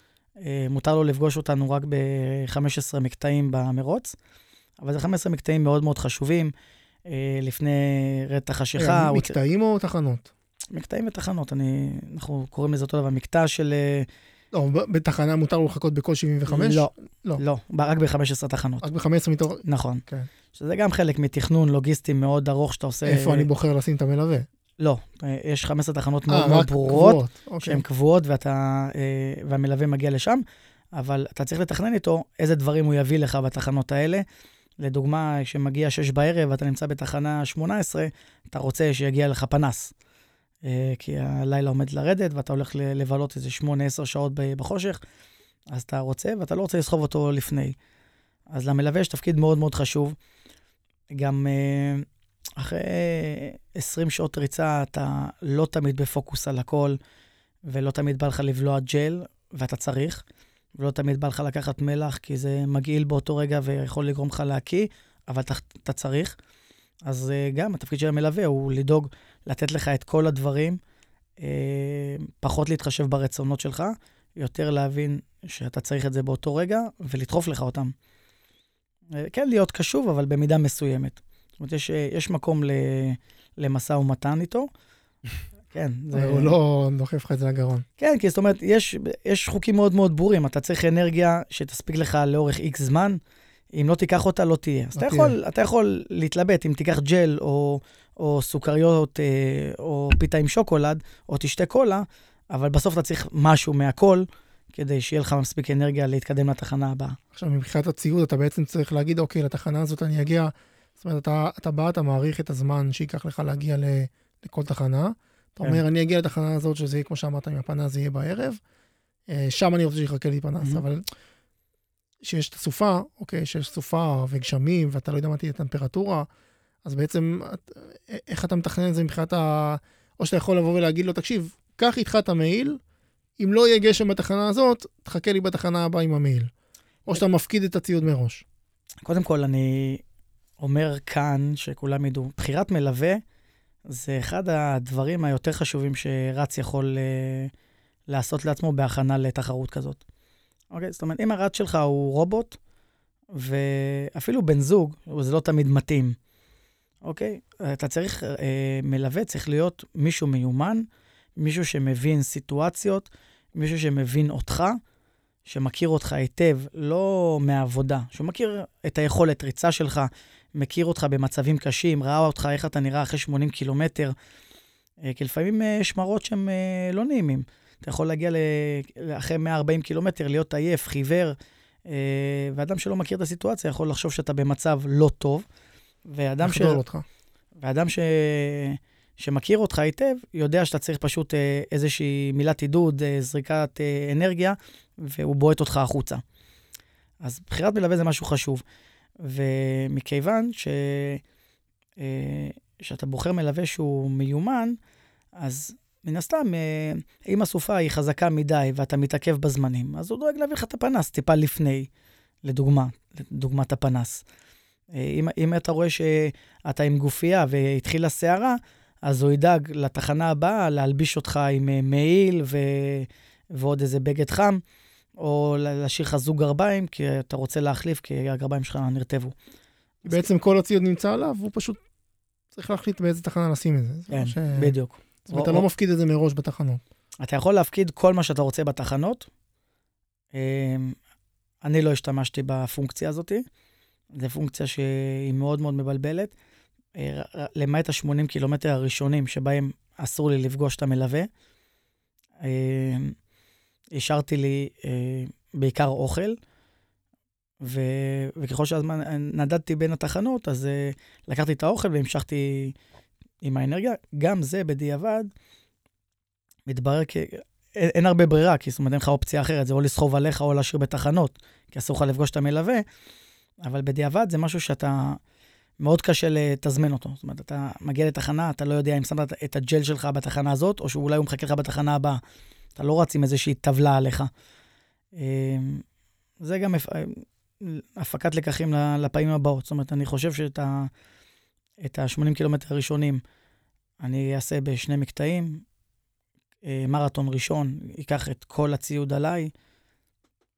אה, מותר לו לפגוש אותנו רק ב-15 מקטעים במרוץ, אבל זה 15 מקטעים מאוד מאוד חשובים. אה, לפני רדת החשיכה. מקטעים או תחנות? מקטעים ותחנות, אני, אנחנו קוראים לזה אותו דבר, מקטע של... אה, לא, בתחנה מותר לחכות בכל 75? לא, לא, לא, רק ב-15 תחנות. רק ב-15 מתוך... נכון. כן. שזה גם חלק מתכנון לוגיסטי מאוד ארוך שאתה עושה... איפה אני בוחר לשים את המלווה? לא, אה, יש 15 תחנות מאוד מאוד ברורות, אוקיי. שהן קבועות, ואתה, אה, והמלווה מגיע לשם, אבל אתה צריך לתכנן איתו איזה דברים הוא יביא לך בתחנות האלה. לדוגמה, כשמגיע 6 בערב ואתה נמצא בתחנה 18, אתה רוצה שיגיע לך פנס. אה, כי הלילה עומד לרדת ואתה הולך לבלות איזה 8-10 שעות בחושך, אז אתה רוצה, ואתה לא רוצה לסחוב אותו לפני. אז למלווה יש תפקיד מאוד מאוד חשוב. גם אה, אחרי 20 שעות ריצה אתה לא תמיד בפוקוס על הכל, ולא תמיד בא לך לבלוע ג'ל, ואתה צריך, ולא תמיד בא לך לקחת מלח, כי זה מגעיל באותו רגע ויכול לגרום לך להקיא, אבל אתה, אתה צריך. אז אה, גם התפקיד של המלווה הוא לדאוג לתת לך את כל הדברים, אה, פחות להתחשב ברצונות שלך, יותר להבין שאתה צריך את זה באותו רגע ולדחוף לך אותם. אה, כן, להיות קשוב, אבל במידה מסוימת. זאת אומרת, יש, יש מקום למשא ומתן איתו. כן. זה... הוא לא דוחף לך את זה לגרון. כן, כי זאת אומרת, יש, יש חוקים מאוד מאוד ברורים. אתה צריך אנרגיה שתספיק לך לאורך איקס זמן. אם לא תיקח אותה, לא תהיה. אז אתה יכול, אתה יכול להתלבט אם תיקח ג'ל או, או סוכריות אה, או פיתה עם שוקולד, או תשתה קולה, אבל בסוף אתה צריך משהו מהכל, כדי שיהיה לך מספיק אנרגיה להתקדם לתחנה הבאה. עכשיו, מבחינת הציוד, אתה בעצם צריך להגיד, אוקיי, לתחנה הזאת אני אגיע, זאת אומרת, אתה, אתה בא, אתה מעריך את הזמן שייקח לך להגיע ל, לכל תחנה. אתה כן. אומר, אני אגיע לתחנה הזאת, שזה יהיה, כמו שאמרת, עם הפנס זה יהיה בערב. אה, שם אני רוצה שיחכה לי פנס, mm-hmm. אבל שיש את הסופה, אוקיי, שיש סופה וגשמים, ואתה לא יודע מה תהיה הטמפרטורה, אז בעצם, איך אתה מתכנן את זה מבחינת ה... או שאתה יכול לבוא ולהגיד לו, תקשיב, קח איתך את המעיל, אם לא יהיה גשם בתחנה הזאת, תחכה לי בתחנה הבאה עם המעיל. או שאתה מפקיד את הציוד מראש. קודם כל, אני אומר כאן, שכולם ידעו, בחירת מלווה זה אחד הדברים היותר חשובים שרץ יכול uh, לעשות לעצמו בהכנה לתחרות כזאת. אוקיי? זאת אומרת, אם הרץ שלך הוא רובוט, ואפילו בן זוג, זה לא תמיד מתאים, אוקיי? אתה צריך, אה, מלווה צריך להיות מישהו מיומן, מישהו שמבין סיטואציות, מישהו שמבין אותך, שמכיר אותך היטב, לא מהעבודה, שהוא מכיר את היכולת ריצה שלך, מכיר אותך במצבים קשים, ראה אותך, איך אתה נראה אחרי 80 קילומטר. אה, כי לפעמים אה, יש מראות שהם אה, לא נעימים. אתה יכול להגיע. אחרי 140 קילומטר, להיות עייף, חיוור, אה, ואדם שלא מכיר את הסיטואציה יכול לחשוב שאתה במצב לא טוב. ואדם ש... אותך. ואדם ש... שמכיר אותך היטב, יודע שאתה צריך פשוט אה, איזושהי מילת עידוד, אה, זריקת אנרגיה, והוא בועט אותך החוצה. אז בחירת מלווה זה משהו חשוב. ומכיוון ש... שאתה בוחר מלווה שהוא מיומן, אז מן הסתם, אה, אם הסופה היא חזקה מדי ואתה מתעכב בזמנים, אז הוא דואג להביא לך את הפנס טיפה לפני, לדוגמה, לדוגמת הפנס. אה, אם, אם אתה רואה שאתה עם גופייה והתחילה סערה, אז הוא ידאג לתחנה הבאה להלביש אותך עם אה, מעיל ו... ועוד איזה בגד חם, או להשאיר לך זוג גרביים, כי אתה רוצה להחליף, כי הגרביים שלך נרטבו. בעצם כל הציוד נמצא עליו, הוא פשוט צריך להחליט באיזה תחנה לשים את זה. כן, ש... בדיוק. זאת אומרת, אתה לא מפקיד את זה מראש בתחנות. אתה יכול להפקיד כל מה שאתה רוצה בתחנות. אמ, אני לא השתמשתי בפונקציה הזאת. זו פונקציה שהיא מאוד מאוד מבלבלת. אה, למעט ה-80 קילומטר הראשונים שבהם אסור לי לפגוש את המלווה. אמ, השארתי לי אה, בעיקר אוכל, ו... וככל שהזמן נדדתי בין התחנות, אז לקחתי את האוכל והמשכתי עם האנרגיה. גם זה בדיעבד מתברר כי אין, אין הרבה ברירה, כי זאת אומרת אין לך אופציה אחרת, זה או לסחוב עליך או להשאיר בתחנות, כי אסור לך לפגוש את המלווה, אבל בדיעבד זה משהו שאתה, מאוד קשה לתזמן אותו. זאת אומרת, אתה מגיע לתחנה, אתה לא יודע אם שמת את הג'ל שלך בתחנה הזאת, או שאולי הוא מחכה לך בתחנה הבאה. אתה לא רץ עם איזושהי טבלה עליך. אמ, זה גם הפקת לקחים לפעמים הבאות. זאת אומרת, אני חושב שאת ה-80 קילומטר הראשונים אני אעשה בשני מקטעים. אה, מרתון ראשון, ייקח את כל הציוד עליי,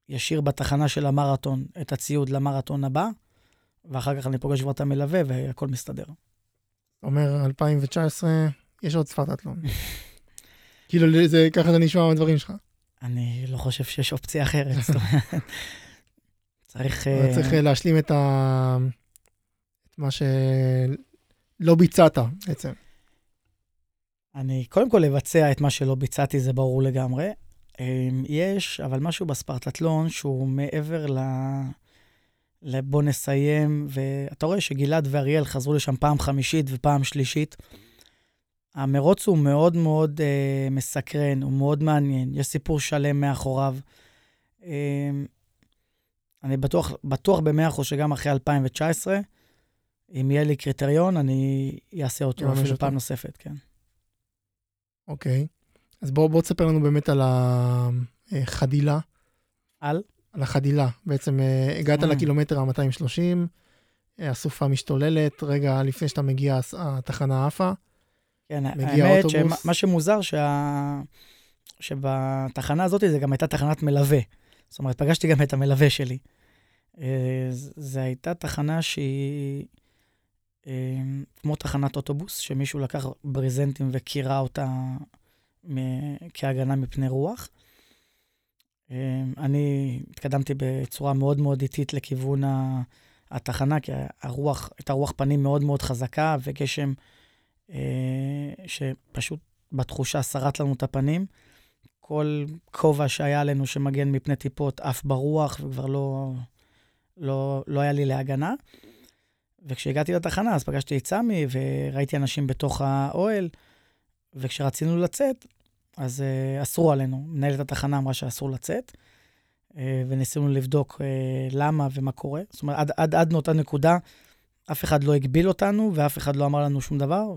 ישאיר בתחנה של המרתון את הציוד למרתון הבא, ואחר כך אני פוגש כבר את המלווה והכל מסתדר. אומר 2019, יש עוד ספרטטלון. כאילו, זה, ככה זה נשמע מהדברים שלך. אני לא חושב שיש אופציה אחרת. צריך... צריך אה, להשלים את, ה... את מה שלא ביצעת בעצם. אני קודם כל לבצע את מה שלא ביצעתי, זה ברור לגמרי. אמ, יש, אבל משהו בספרטטלון שהוא מעבר ל... לבוא נסיים, ואתה רואה שגלעד ואריאל חזרו לשם פעם חמישית ופעם שלישית. המרוץ הוא מאוד מאוד אה, מסקרן, הוא מאוד מעניין, יש סיפור שלם מאחוריו. אה, אני בטוח, בטוח במאה אחוז שגם אחרי 2019, אם יהיה לי קריטריון, אני אעשה אותו אפילו פעם נוספת, כן. אוקיי. אז בוא, בוא תספר לנו באמת על החדילה. על? על החדילה. בעצם אה, הגעת mm. לקילומטר ה-230, הסופה משתוללת, רגע לפני שאתה מגיע, התחנה עפה. כן, האמת שמה שמוזר, שה... שבתחנה הזאת זה גם הייתה תחנת מלווה. זאת אומרת, פגשתי גם את המלווה שלי. אה, זו הייתה תחנה שהיא אה, כמו תחנת אוטובוס, שמישהו לקח ברזנטים וקירה אותה כהגנה מפני רוח. אה, אני התקדמתי בצורה מאוד מאוד איטית לכיוון התחנה, כי הרוח, הייתה רוח פנים מאוד מאוד חזקה, וגשם שפשוט בתחושה שרט לנו את הפנים. כל כובע שהיה עלינו שמגן מפני טיפות עף ברוח, וכבר לא, לא, לא היה לי להגנה. וכשהגעתי לתחנה, אז פגשתי את סמי, וראיתי אנשים בתוך האוהל, וכשרצינו לצאת, אז uh, אסרו עלינו. מנהלת התחנה אמרה שאסור לצאת, uh, וניסינו לבדוק uh, למה ומה קורה. זאת אומרת, עד, עד, עד מאותה נקודה, אף אחד לא הגביל אותנו, ואף אחד לא אמר לנו שום דבר,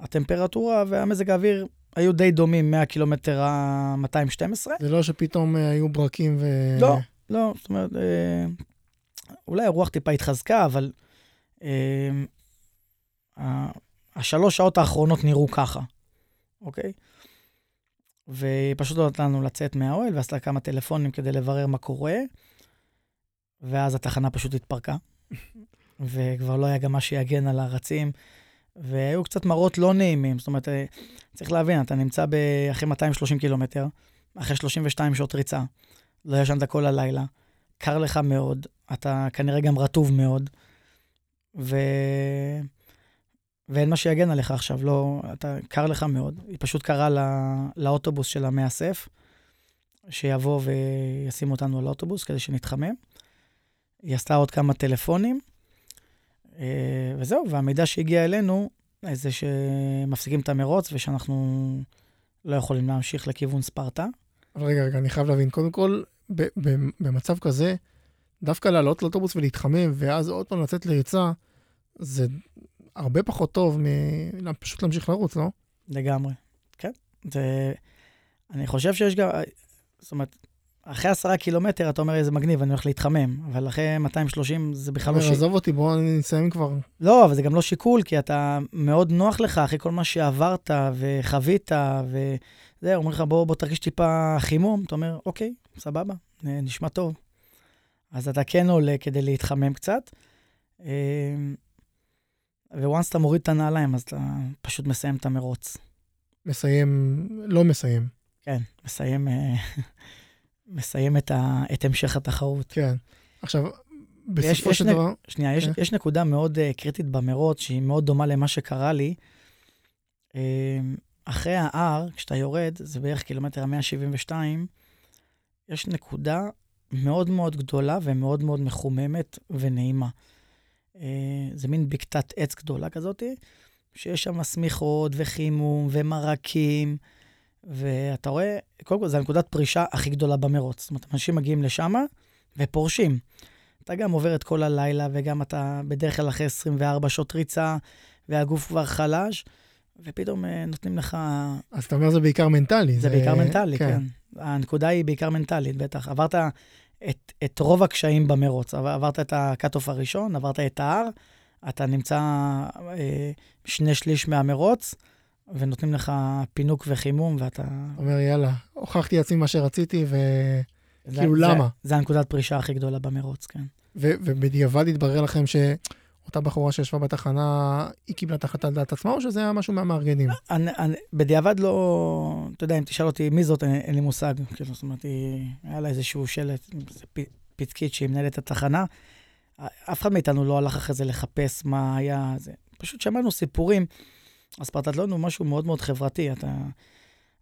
והטמפרטורה והמזג האוויר היו די דומים מהקילומטר ה-212. זה לא שפתאום אה, היו ברקים ו... לא, לא, זאת אומרת, אה, אולי הרוח טיפה התחזקה, אבל השלוש שעות האחרונות נראו ככה, אוקיי? ופשוט לא נתנו לצאת מהאוהל, ועשתה כמה טלפונים כדי לברר מה קורה, ואז התחנה פשוט התפרקה, וכבר לא היה גם מה שיגן על הרצים. והיו קצת מראות לא נעימים. זאת אומרת, אה, צריך להבין, אתה נמצא אחרי 230 קילומטר, אחרי 32 שעות ריצה, לא ישנת כל הלילה, קר לך מאוד, אתה כנראה גם רטוב מאוד, ו... ואין מה שיגן עליך עכשיו, לא, אתה, קר לך מאוד. היא פשוט קראה לא, לאוטובוס של המאסף, שיבוא וישים אותנו על האוטובוס כדי שנתחמם. היא עשתה עוד כמה טלפונים, אה, וזהו, והמידע שהגיע אלינו, זה שמפסיקים את המרוץ ושאנחנו לא יכולים להמשיך לכיוון ספרטה. אבל רגע, רגע, אני חייב להבין. קודם כל, במצב כזה, דווקא לעלות לאוטובוס ולהתחמם, ואז עוד פעם לצאת לריצה, זה הרבה פחות טוב מפשוט להמשיך לרוץ, לא? לגמרי, כן. זה... אני חושב שיש גם... זאת אומרת, אחרי עשרה קילומטר אתה אומר, איזה מגניב, אני הולך להתחמם, אבל אחרי 230 זה בכלל לא שיקול. עזוב אותי, בוא נסיים כבר. לא, אבל זה גם לא שיקול, כי אתה, מאוד נוח לך אחרי כל מה שעברת וחווית, וזה, אומרים לך, בוא, בוא תרגיש טיפה חימום, אתה אומר, אוקיי, סבבה, נשמע טוב. אז אתה כן עולה כדי להתחמם קצת. וואנס אתה מוריד את הנעליים, אז אתה פשוט מסיים את המרוץ. מסיים, לא מסיים. כן, מסיים, אה, מסיים את, ה, את המשך התחרות. כן. עכשיו, בסופו של דבר... שנייה, יש, כן. יש נקודה מאוד uh, קריטית במרוץ, שהיא מאוד דומה למה שקרה לי. Uh, אחרי ההר, כשאתה יורד, זה בערך קילומטר ה-172, יש נקודה מאוד מאוד גדולה ומאוד מאוד מחוממת ונעימה. Uh, זה מין בקתת עץ גדולה כזאת, שיש שם שמיכות וחימום ומרקים. ואתה רואה, קודם כל, זו הנקודת פרישה הכי גדולה במרוץ. זאת אומרת, אנשים מגיעים לשם ופורשים. אתה גם עובר את כל הלילה, וגם אתה בדרך כלל אחרי 24 שעות ריצה, והגוף כבר חלש, ופתאום uh, נותנים לך... אז אתה אומר זה בעיקר מנטלי. זה, זה... בעיקר מנטלי, כן. כן. הנקודה היא בעיקר מנטלית, בטח. עברת את, את רוב הקשיים במרוץ. עברת את ה cut-off הראשון, עברת את ההר, אתה נמצא uh, שני שליש מהמרוץ. ונותנים לך פינוק וחימום, ואתה... אומר, יאללה, הוכחתי לעצמי מה שרציתי, וכאילו, למה? זה, זה הנקודת פרישה הכי גדולה במרוץ, כן. ו- ובדיעבד התברר לכם שאותה בחורה שישבה בתחנה, היא קיבלה את החלטה על דעת עצמה, או שזה היה משהו מהמארגנים? בדיעבד לא... אתה יודע, אם תשאל אותי מי זאת, אין, לי מושג. כאילו, זאת אומרת, היה לה איזשהו שלט, פתקית שהיא מנהלת את התחנה. אף אחד מאיתנו לא הלך אחרי זה לחפש מה היה... זה. פשוט שמענו סיפורים. הספרטטלון הוא משהו מאוד מאוד חברתי. אתה,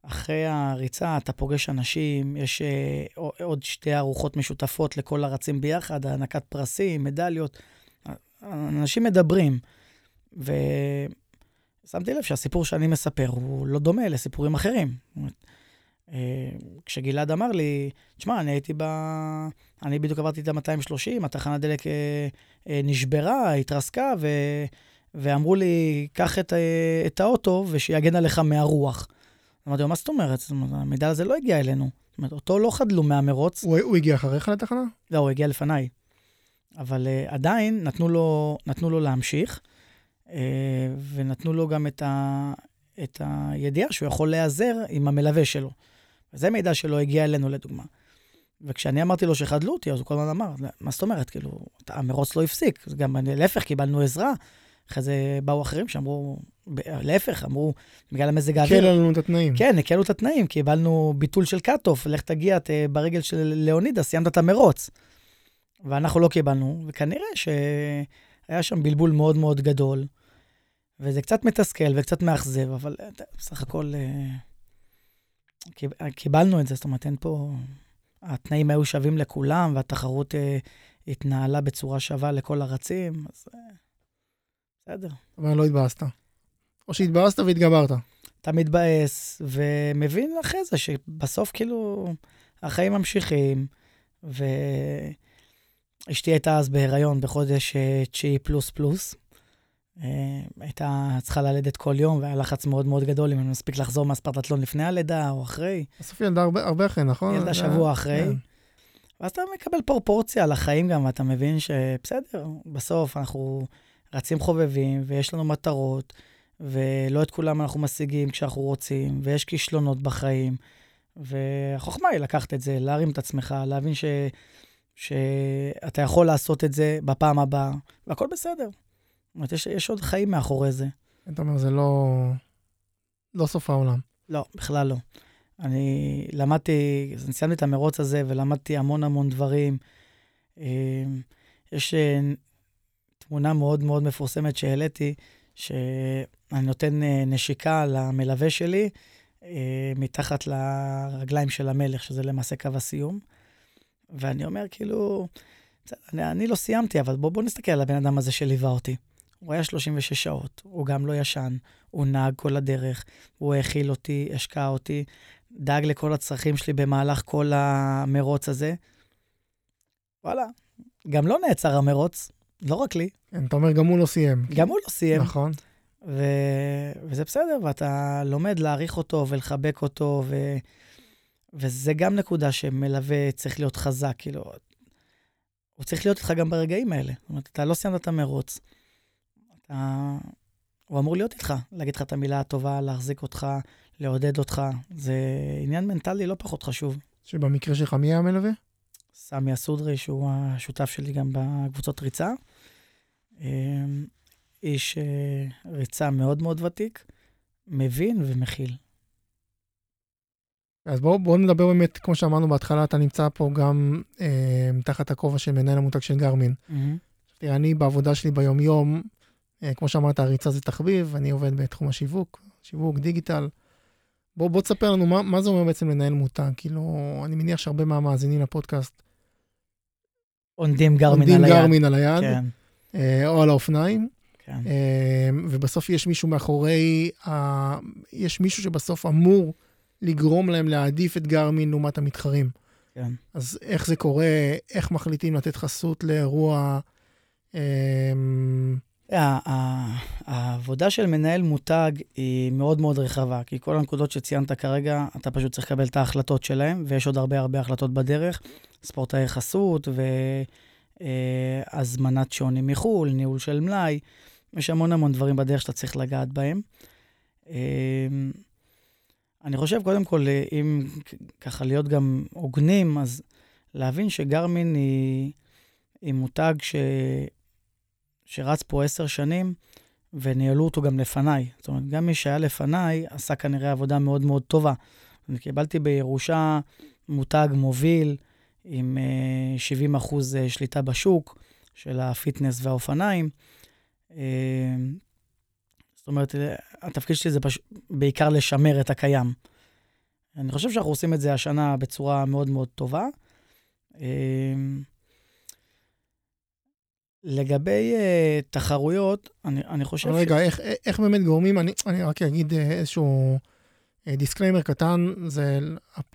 אחרי הריצה אתה פוגש אנשים, יש uh, עוד שתי ארוחות משותפות לכל הרצים ביחד, הענקת פרסים, מדליות. אנשים מדברים. ושמתי לב שהסיפור שאני מספר הוא לא דומה לסיפורים אחרים. Uh, כשגלעד אמר לי, תשמע, אני הייתי ב... אני בדיוק עברתי את ה-230, התחנת דלק uh, uh, נשברה, התרסקה, ו... ואמרו לי, קח את, אה, את האוטו ושיגן עליך מהרוח. אמרתי לו, מה? זאת אומרת, המידע הזה לא הגיע אלינו. זאת אומרת, אותו לא חדלו מהמרוץ. הוא, הוא הגיע אחריך לתחנה? לא, הוא הגיע לפניי. אבל uh, עדיין נתנו לו, נתנו לו להמשיך, uh, ונתנו לו גם את, ה, את הידיעה שהוא יכול להיעזר עם המלווה שלו. וזה מידע שלא הגיע אלינו, לדוגמה. וכשאני אמרתי לו שחדלו אותי, אז הוא כל הזמן אמר, מה זאת אומרת? כאילו, המרוץ לא הפסיק. גם להפך, קיבלנו עזרה. אחרי זה באו אחרים שאמרו, להפך, אמרו, בגלל המזג האוויר. הקלו לנו את התנאים. כן, הקלו את התנאים, קיבלנו ביטול של cut-off, לך תגיע את, ברגל של ליאונידס, סיימת את המרוץ. ואנחנו לא קיבלנו, וכנראה שהיה שם בלבול מאוד מאוד גדול, וזה קצת מתסכל וקצת מאכזב, אבל בסך הכל אה, קיבלנו את זה, זאת אומרת, אין פה... התנאים היו שווים לכולם, והתחרות אה, התנהלה בצורה שווה לכל הרצים, אז... אה, בסדר. אבל לא התבאסת. או שהתבאסת והתגברת. אתה מתבאס, ומבין אחרי זה שבסוף כאילו החיים ממשיכים, ואשתי הייתה אז בהיריון בחודש אה, תשיעי פלוס פלוס. אה, הייתה צריכה ללדת כל יום, והיה לחץ מאוד מאוד גדול אם אני מספיק לחזור מהספרטטלון לפני הלידה או אחרי. בסוף ילדה הרבה, הרבה אחרי, נכון? ילדה שבוע אחרי. כן. ואז אתה מקבל פרופורציה לחיים גם, ואתה מבין שבסדר, בסוף אנחנו רצים חובבים, ויש לנו מטרות, ולא את כולם אנחנו משיגים כשאנחנו רוצים, ויש כישלונות בחיים. והחוכמה היא לקחת את זה, להרים את עצמך, להבין ש... שאתה יכול לעשות את זה בפעם הבאה, והכל בסדר. זאת אומרת, יש, יש עוד חיים מאחורי זה. אתה אומר, זה לא, לא סוף העולם. לא, בכלל לא. אני למדתי, אני סיימתי את המרוץ הזה ולמדתי המון המון דברים. אה, יש אה, תמונה מאוד מאוד מפורסמת שהעליתי, שאני נותן נשיקה למלווה שלי מתחת לרגליים של המלך, שזה למעשה קו הסיום. ואני אומר, כאילו, אני, אני לא סיימתי, אבל בואו בוא נסתכל על הבן אדם הזה שליווה אותי. הוא היה 36 שעות, הוא גם לא ישן, הוא נהג כל הדרך, הוא האכיל אותי, השקע אותי, דאג לכל הצרכים שלי במהלך כל המרוץ הזה. וואלה, גם לא נעצר המרוץ, לא רק לי. כן, אתה אומר, גם הוא לא סיים. גם הוא לא סיים. נכון. ו... וזה בסדר, ואתה לומד להעריך אותו ולחבק אותו, ו... וזה גם נקודה שמלווה צריך להיות חזק, כאילו, הוא צריך להיות איתך גם ברגעים האלה. זאת אומרת, אתה לא סיימת את המרוץ, אתה... הוא אמור להיות איתך, להגיד לך את המילה הטובה, להחזיק אותך, לעודד אותך. זה עניין מנטלי לא פחות חשוב. שבמקרה שלך, מי היה המלווה? סמי אסודרי, שהוא השותף שלי גם בקבוצות ריצה. אמ, איש אה, ריצה מאוד מאוד ותיק, מבין ומכיל. אז בואו בוא נדבר באמת, כמו שאמרנו בהתחלה, אתה נמצא פה גם אה, תחת הכובע של מנהל המותג של גרמין. Mm-hmm. תראה, אני בעבודה שלי ביום-יום, אה, כמו שאמרת, הריצה זה תחביב, אני עובד בתחום השיווק, שיווק, דיגיטל. בוא, בוא תספר לנו מה, מה זה אומר בעצם לנהל מותג. כאילו, אני מניח שהרבה מהמאזינים לפודקאסט עונדים גרמין על היד. גרמין על היד, כן. אה, או על האופניים. כן. אה, ובסוף יש מישהו מאחורי, ה... יש מישהו שבסוף אמור לגרום להם להעדיף את גרמין לעומת המתחרים. כן. אז איך זה קורה, איך מחליטים לתת חסות לאירוע... אה, העבודה של מנהל מותג היא מאוד מאוד רחבה, כי כל הנקודות שציינת כרגע, אתה פשוט צריך לקבל את ההחלטות שלהם, ויש עוד הרבה הרבה החלטות בדרך. ספורטאי חסות והזמנת שעונים מחו"ל, ניהול של מלאי, יש המון המון דברים בדרך שאתה צריך לגעת בהם. אה, אני חושב, קודם כל, אם ככה להיות גם הוגנים, אז להבין שגרמין היא, היא מותג ש... שרץ פה עשר שנים, וניהלו אותו גם לפניי. זאת אומרת, גם מי שהיה לפניי עשה כנראה עבודה מאוד מאוד טובה. אני קיבלתי בירושה מותג מוביל עם 70 אה, אחוז אה, שליטה בשוק של הפיטנס והאופניים. אה, זאת אומרת, התפקיד שלי זה פש... בעיקר לשמר את הקיים. אני חושב שאנחנו עושים את זה השנה בצורה מאוד מאוד טובה. לגבי uh, תחרויות, אני, אני חושב רגע, ש... רגע, איך, איך באמת גורמים, אני, אני רק אגיד uh, איזשהו disclaimer קטן, זה,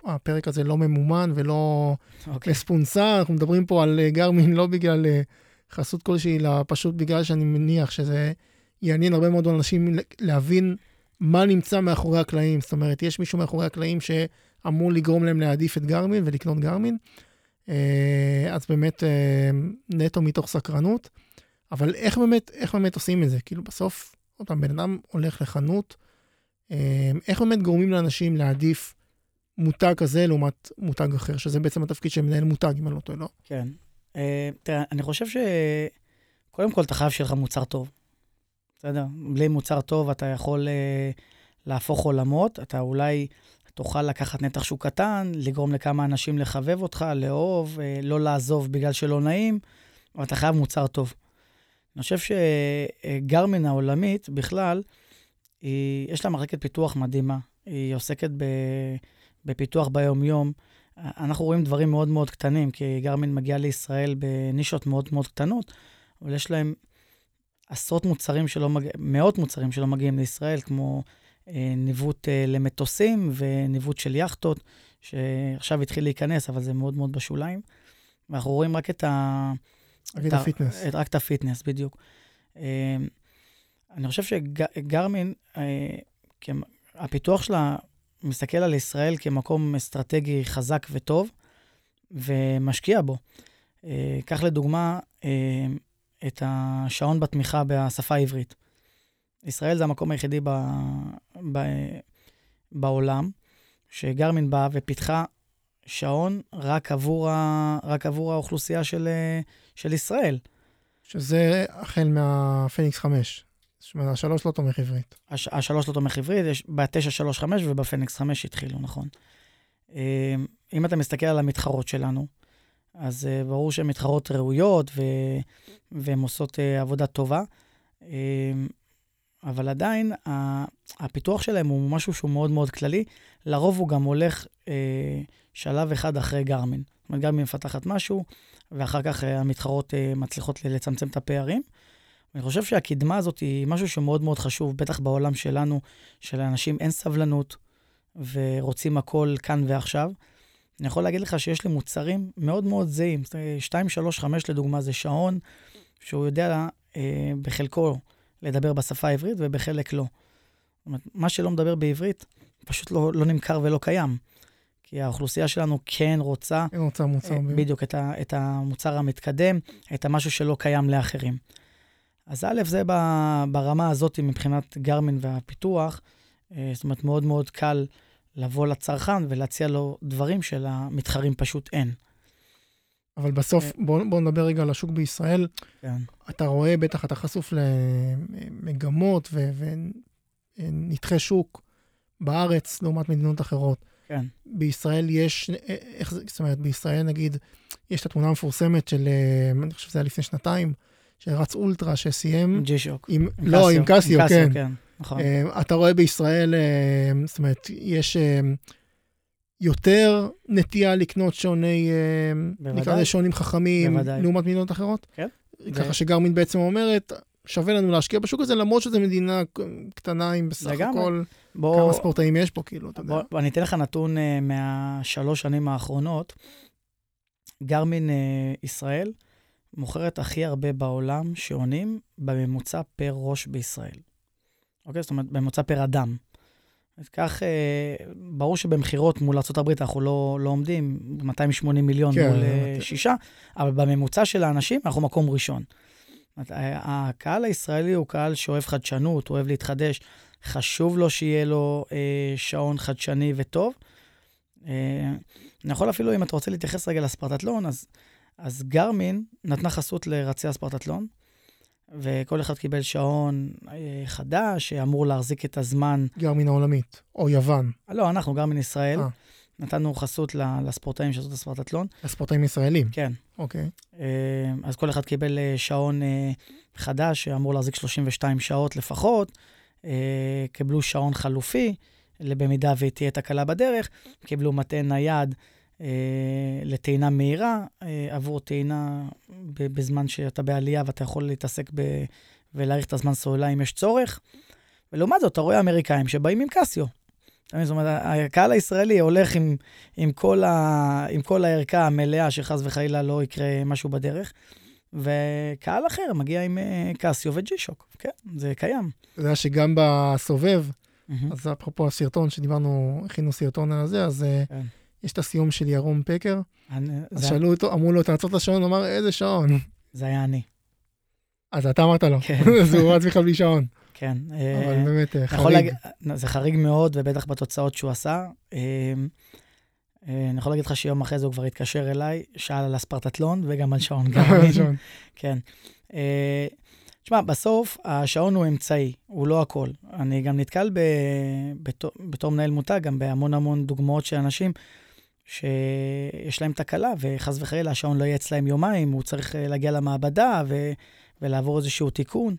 הפרק הזה לא ממומן ולא okay. אוקיי. מ-sponsor, אנחנו מדברים פה על גרמין לא בגלל חסות כלשהי, אלא פשוט בגלל שאני מניח שזה יעניין הרבה מאוד אנשים להבין מה נמצא מאחורי הקלעים. זאת אומרת, יש מישהו מאחורי הקלעים שאמור לגרום להם להעדיף את גרמין ולקנות גרמין. אה, אז באמת אה, נטו מתוך סקרנות. אבל איך באמת, איך באמת עושים את זה? כאילו בסוף, עוד פעם, בן אדם הולך לחנות, אה, איך באמת גורמים לאנשים להעדיף מותג כזה לעומת מותג אחר, שזה בעצם התפקיד של מנהל מותג, אם אני לא טועה, לא? כן. תראה, אני חושב שקודם כל אתה חייב שיהיה לך מוצר טוב. בסדר? בלי מוצר טוב אתה יכול להפוך עולמות, אתה אולי תוכל לקחת נתח שוק קטן, לגרום לכמה אנשים לחבב אותך, לאהוב, אה, לא לעזוב בגלל שלא נעים, אבל אתה חייב מוצר טוב. אני חושב שגרמין העולמית בכלל, היא, יש לה מחלקת פיתוח מדהימה. היא עוסקת ב, בפיתוח ביום-יום. אנחנו רואים דברים מאוד מאוד קטנים, כי גרמין מגיעה לישראל בנישות מאוד מאוד קטנות, אבל יש להם עשרות מוצרים שלא מגיעים, מאות מוצרים שלא מגיעים לישראל, כמו אה, ניווט אה, למטוסים וניווט של יאכטות, שעכשיו התחיל להיכנס, אבל זה מאוד מאוד בשוליים. ואנחנו רואים רק את ה... רק את ה fitness. רק את ה fitness, בדיוק. אה, אני חושב שגרמין, הפיתוח שלה מסתכל על ישראל כמקום אסטרטגי חזק וטוב, ומשקיע בו. קח לדוגמה את השעון בתמיכה בשפה העברית. ישראל זה המקום היחידי ב, ב, בעולם שגרמין באה ופיתחה שעון רק עבור, ה, רק עבור האוכלוסייה של, של ישראל. שזה החל מהפניקס 5. זאת אומרת, השלוש לא תומך עברית. הש, השלוש לא תומך עברית, יש ב-935 ובפניקס 5 התחילו, נכון. אמ, אם אתה מסתכל על המתחרות שלנו, אז אה, ברור שהן מתחרות ראויות והן עושות אה, עבודה טובה. אמ, אבל עדיין הפיתוח שלהם הוא משהו שהוא מאוד מאוד כללי. לרוב הוא גם הולך אה, שלב אחד אחרי גרמין. זאת אומרת, גרמין מפתחת משהו, ואחר כך המתחרות מצליחות לצמצם את הפערים. אני חושב שהקדמה הזאת היא משהו שמאוד מאוד חשוב, בטח בעולם שלנו, שלאנשים אין סבלנות ורוצים הכל כאן ועכשיו. אני יכול להגיד לך שיש לי מוצרים מאוד מאוד זהים. 2, 3, 5 לדוגמה זה שעון, שהוא יודע אה, בחלקו לדבר בשפה העברית ובחלק לא. זאת אומרת, מה שלא מדבר בעברית פשוט לא, לא נמכר ולא קיים. כי האוכלוסייה שלנו כן רוצה... כן רוצה מוצר. אה, בדיוק, את, ה, את המוצר המתקדם, את המשהו שלא קיים לאחרים. אז א', זה ברמה הזאת מבחינת גרמין והפיתוח. אה, זאת אומרת, מאוד מאוד קל לבוא לצרכן ולהציע לו דברים שלמתחרים פשוט אין. אבל בסוף, אה. בואו בוא נדבר רגע על השוק בישראל. כן. אתה רואה, בטח אתה חשוף למגמות ונתחי שוק בארץ לעומת מדינות אחרות. כן. בישראל יש, איך זה, זאת אומרת, בישראל נגיד, יש את התמונה המפורסמת של, אה, אני חושב שזה היה לפני שנתיים, שרץ אולטרה שסיים... עם ג'י-שוק. עם, עם לא, קסיו, עם קסיו, עם כן. קסיו, כן. נכון. Uh, אתה רואה בישראל, uh, זאת אומרת, יש uh, יותר נטייה לקנות שעוני, נקרא לזה שעונים חכמים, בוודאי. לעומת מדינות אחרות? כן. ככה זה... שגרמין בעצם אומרת, שווה לנו להשקיע בשוק הזה, למרות שזו מדינה קטנה עם בסך הכל בוא... כמה ספורטאים יש פה, כאילו, אתה בוא, יודע. בוא, אני אתן לך נתון uh, מהשלוש שנים האחרונות. גרמין uh, ישראל מוכרת הכי הרבה בעולם שעונים בממוצע פר ראש בישראל. אוקיי? זאת אומרת, בממוצע פר אדם. אז כך, אה, ברור שבמכירות מול ארה"ב אנחנו לא, לא עומדים, 280 מיליון כן, מול אה, שישה, אבל בממוצע של האנשים אנחנו מקום ראשון. הקהל הישראלי הוא קהל שאוהב חדשנות, אוהב להתחדש, חשוב לו שיהיה לו אה, שעון חדשני וטוב. אה, אני יכול אפילו, אם אתה רוצה להתייחס רגע לספרטטלון, אז, אז גרמין נתנה חסות לרצי הספרטטלון. וכל אחד קיבל שעון אה, חדש, שאמור להחזיק את הזמן. גרמין העולמית, או יוון. לא, אנחנו, גרמין ישראל. 아. אה. נתנו חסות לספורטאים שעשו את הספרטטלון. לספורטאים ישראלים? כן. אוקיי. אה, אז כל אחד קיבל שעון חדש, שאמור להחזיק 32 שעות לפחות. קיבלו שעון חלופי, במידה ותהיה תקלה בדרך. קיבלו מטען נייד אה, לטעינה מהירה, אה, עבור טעינה בזמן שאתה בעלייה ואתה יכול להתעסק ב... ולהאריך את הזמן סוללה אם יש צורך. ולעומת זאת, אתה רואה אמריקאים שבאים עם קסיו. זאת אומרת, הקהל הישראלי הולך עם, עם, כל ה, עם כל הערכה המלאה, שחס וחלילה לא יקרה משהו בדרך, וקהל אחר מגיע עם אה, קסיו וג'י-שוק, כן, זה קיים. אתה יודע שגם בסובב, mm-hmm. אז אפרופו הסרטון שדיברנו, הכינו סרטון על זה, אז כן. יש את הסיום של ירום פקר. אני, אז. שאלו אותו, אמרו לו, תעצור את השעון, הוא אמר, איזה שעון? זה היה אני. אז אתה אמרת לו, כן. אז הוא רץ בכלל בלי שעון. כן. אבל אה, באמת אה, חריג. להג... זה חריג מאוד, ובטח בתוצאות שהוא עשה. אה, אני יכול להגיד לך שיום אחרי זה הוא כבר התקשר אליי, שאל על הספרטטלון וגם על שעון גרמין. כן. תשמע, בסוף השעון הוא אמצעי, הוא לא הכל. אני גם נתקל ב... בתור, בתור מנהל מותג, גם בהמון המון דוגמאות של אנשים שיש להם תקלה, וחס וחלילה השעון לא יהיה אצלהם יומיים, הוא צריך אה, להגיע למעבדה ו... ולעבור איזשהו תיקון.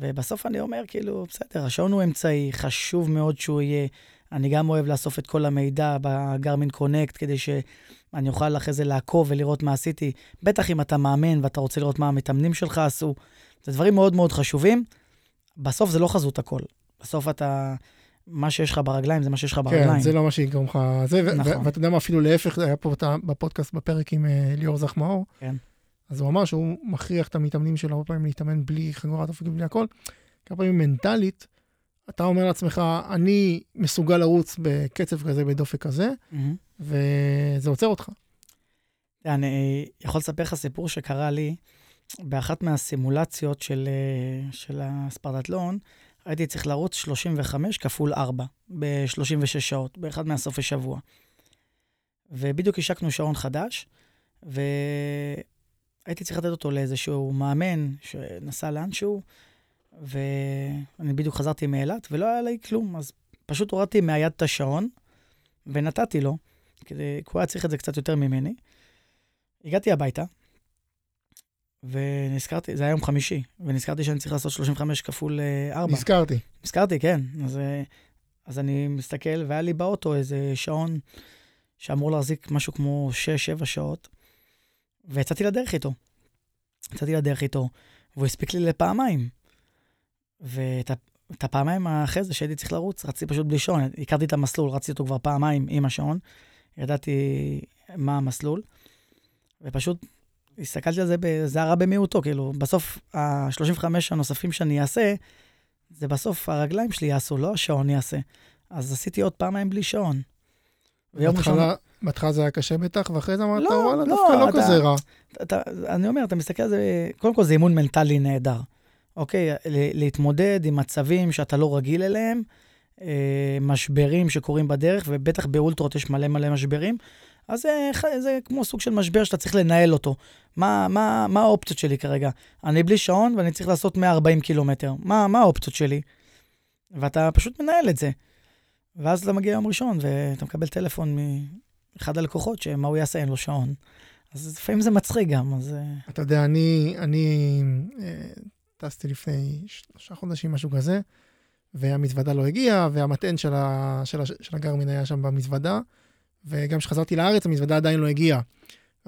ובסוף אני אומר, כאילו, בסדר, השעון הוא אמצעי, חשוב מאוד שהוא יהיה. אני גם אוהב לאסוף את כל המידע בגרמין קונקט, כדי שאני אוכל אחרי זה לעקוב ולראות מה עשיתי. בטח אם אתה מאמן ואתה רוצה לראות מה המתאמנים שלך עשו. זה דברים מאוד מאוד חשובים. בסוף זה לא חזות הכל. בסוף אתה, מה שיש לך ברגליים זה מה שיש לך ברגליים. כן, זה לא מה שיגרום לך... זה, נכון. ואתה יודע מה, אפילו להפך, היה פה בפודקאסט בפרק עם uh, ליאור זחמאור. כן. אז הוא אמר שהוא מכריח את המתאמנים שלו הרבה פעמים להתאמן בלי חגורת אופקים, בלי הכל. כמה פעמים מנטלית, אתה אומר לעצמך, אני מסוגל לרוץ בקצב כזה, בדופק כזה, mm-hmm. וזה עוצר אותך. אני יכול לספר לך סיפור שקרה לי באחת מהסימולציות של, אה, של הספרדטלון, הייתי צריך לרוץ 35 כפול 4 ב-36 שעות, באחד מהסופי שבוע. ובדיוק השקנו שעון חדש, והייתי צריך לתת אותו לאיזשהו מאמן שנסע לאנשהו, ואני בדיוק חזרתי מאילת, ולא היה לי כלום, אז פשוט הורדתי מהיד את השעון, ונתתי לו, כי הוא היה צריך את זה קצת יותר ממני. הגעתי הביתה, ונזכרתי, זה היה יום חמישי, ונזכרתי שאני צריך לעשות 35 כפול 4. נזכרתי. נזכרתי, כן. אז, אה, אז אני מסתכל, והיה לי באוטו איזה שעון שאמור להחזיק משהו כמו 6-7 שעות, ויצאתי לדרך איתו. יצאתי לדרך איתו, והוא הספיק לי לפעמיים. ואת הפעמיים אחרי זה שהייתי צריך לרוץ, רציתי פשוט בלי שעון. הכרתי את המסלול, רציתי אותו כבר פעמיים עם השעון. ידעתי מה המסלול, ופשוט הסתכלתי על זה, זה הרע במיעוטו, כאילו, בסוף ה-35 הנוספים שאני אעשה, זה בסוף הרגליים שלי יעשו, לא השעון יעשה. אז עשיתי עוד פעמיים בלי שעון. בהתחלה, בהתחלה זה היה קשה בטח, ואחרי זה אמרת, לא, וואלה, לא, דווקא לא אתה, כזה רע. אתה, אתה, אני אומר, אתה מסתכל על זה, קודם כל זה אימון מנטלי נהדר. אוקיי? להתמודד עם מצבים שאתה לא רגיל אליהם, אה, משברים שקורים בדרך, ובטח באולטרות יש מלא מלא משברים. אז זה, זה כמו סוג של משבר שאתה צריך לנהל אותו. מה, מה, מה האופציות שלי כרגע? אני בלי שעון ואני צריך לעשות 140 קילומטר. מה, מה האופציות שלי? ואתה פשוט מנהל את זה. ואז אתה מגיע יום ראשון ואתה מקבל טלפון מאחד הלקוחות, שמה הוא יעשה, אין לו שעון. אז לפעמים זה מצחיק גם, אז... אה, אתה יודע, אני, אני אה, טסתי לפני שלושה חודשים, משהו כזה, והמזוודה לא הגיעה, והמטען של, ה, של, ה, של הגרמין היה שם במזוודה, וגם כשחזרתי לארץ, המזוודה עדיין לא הגיעה.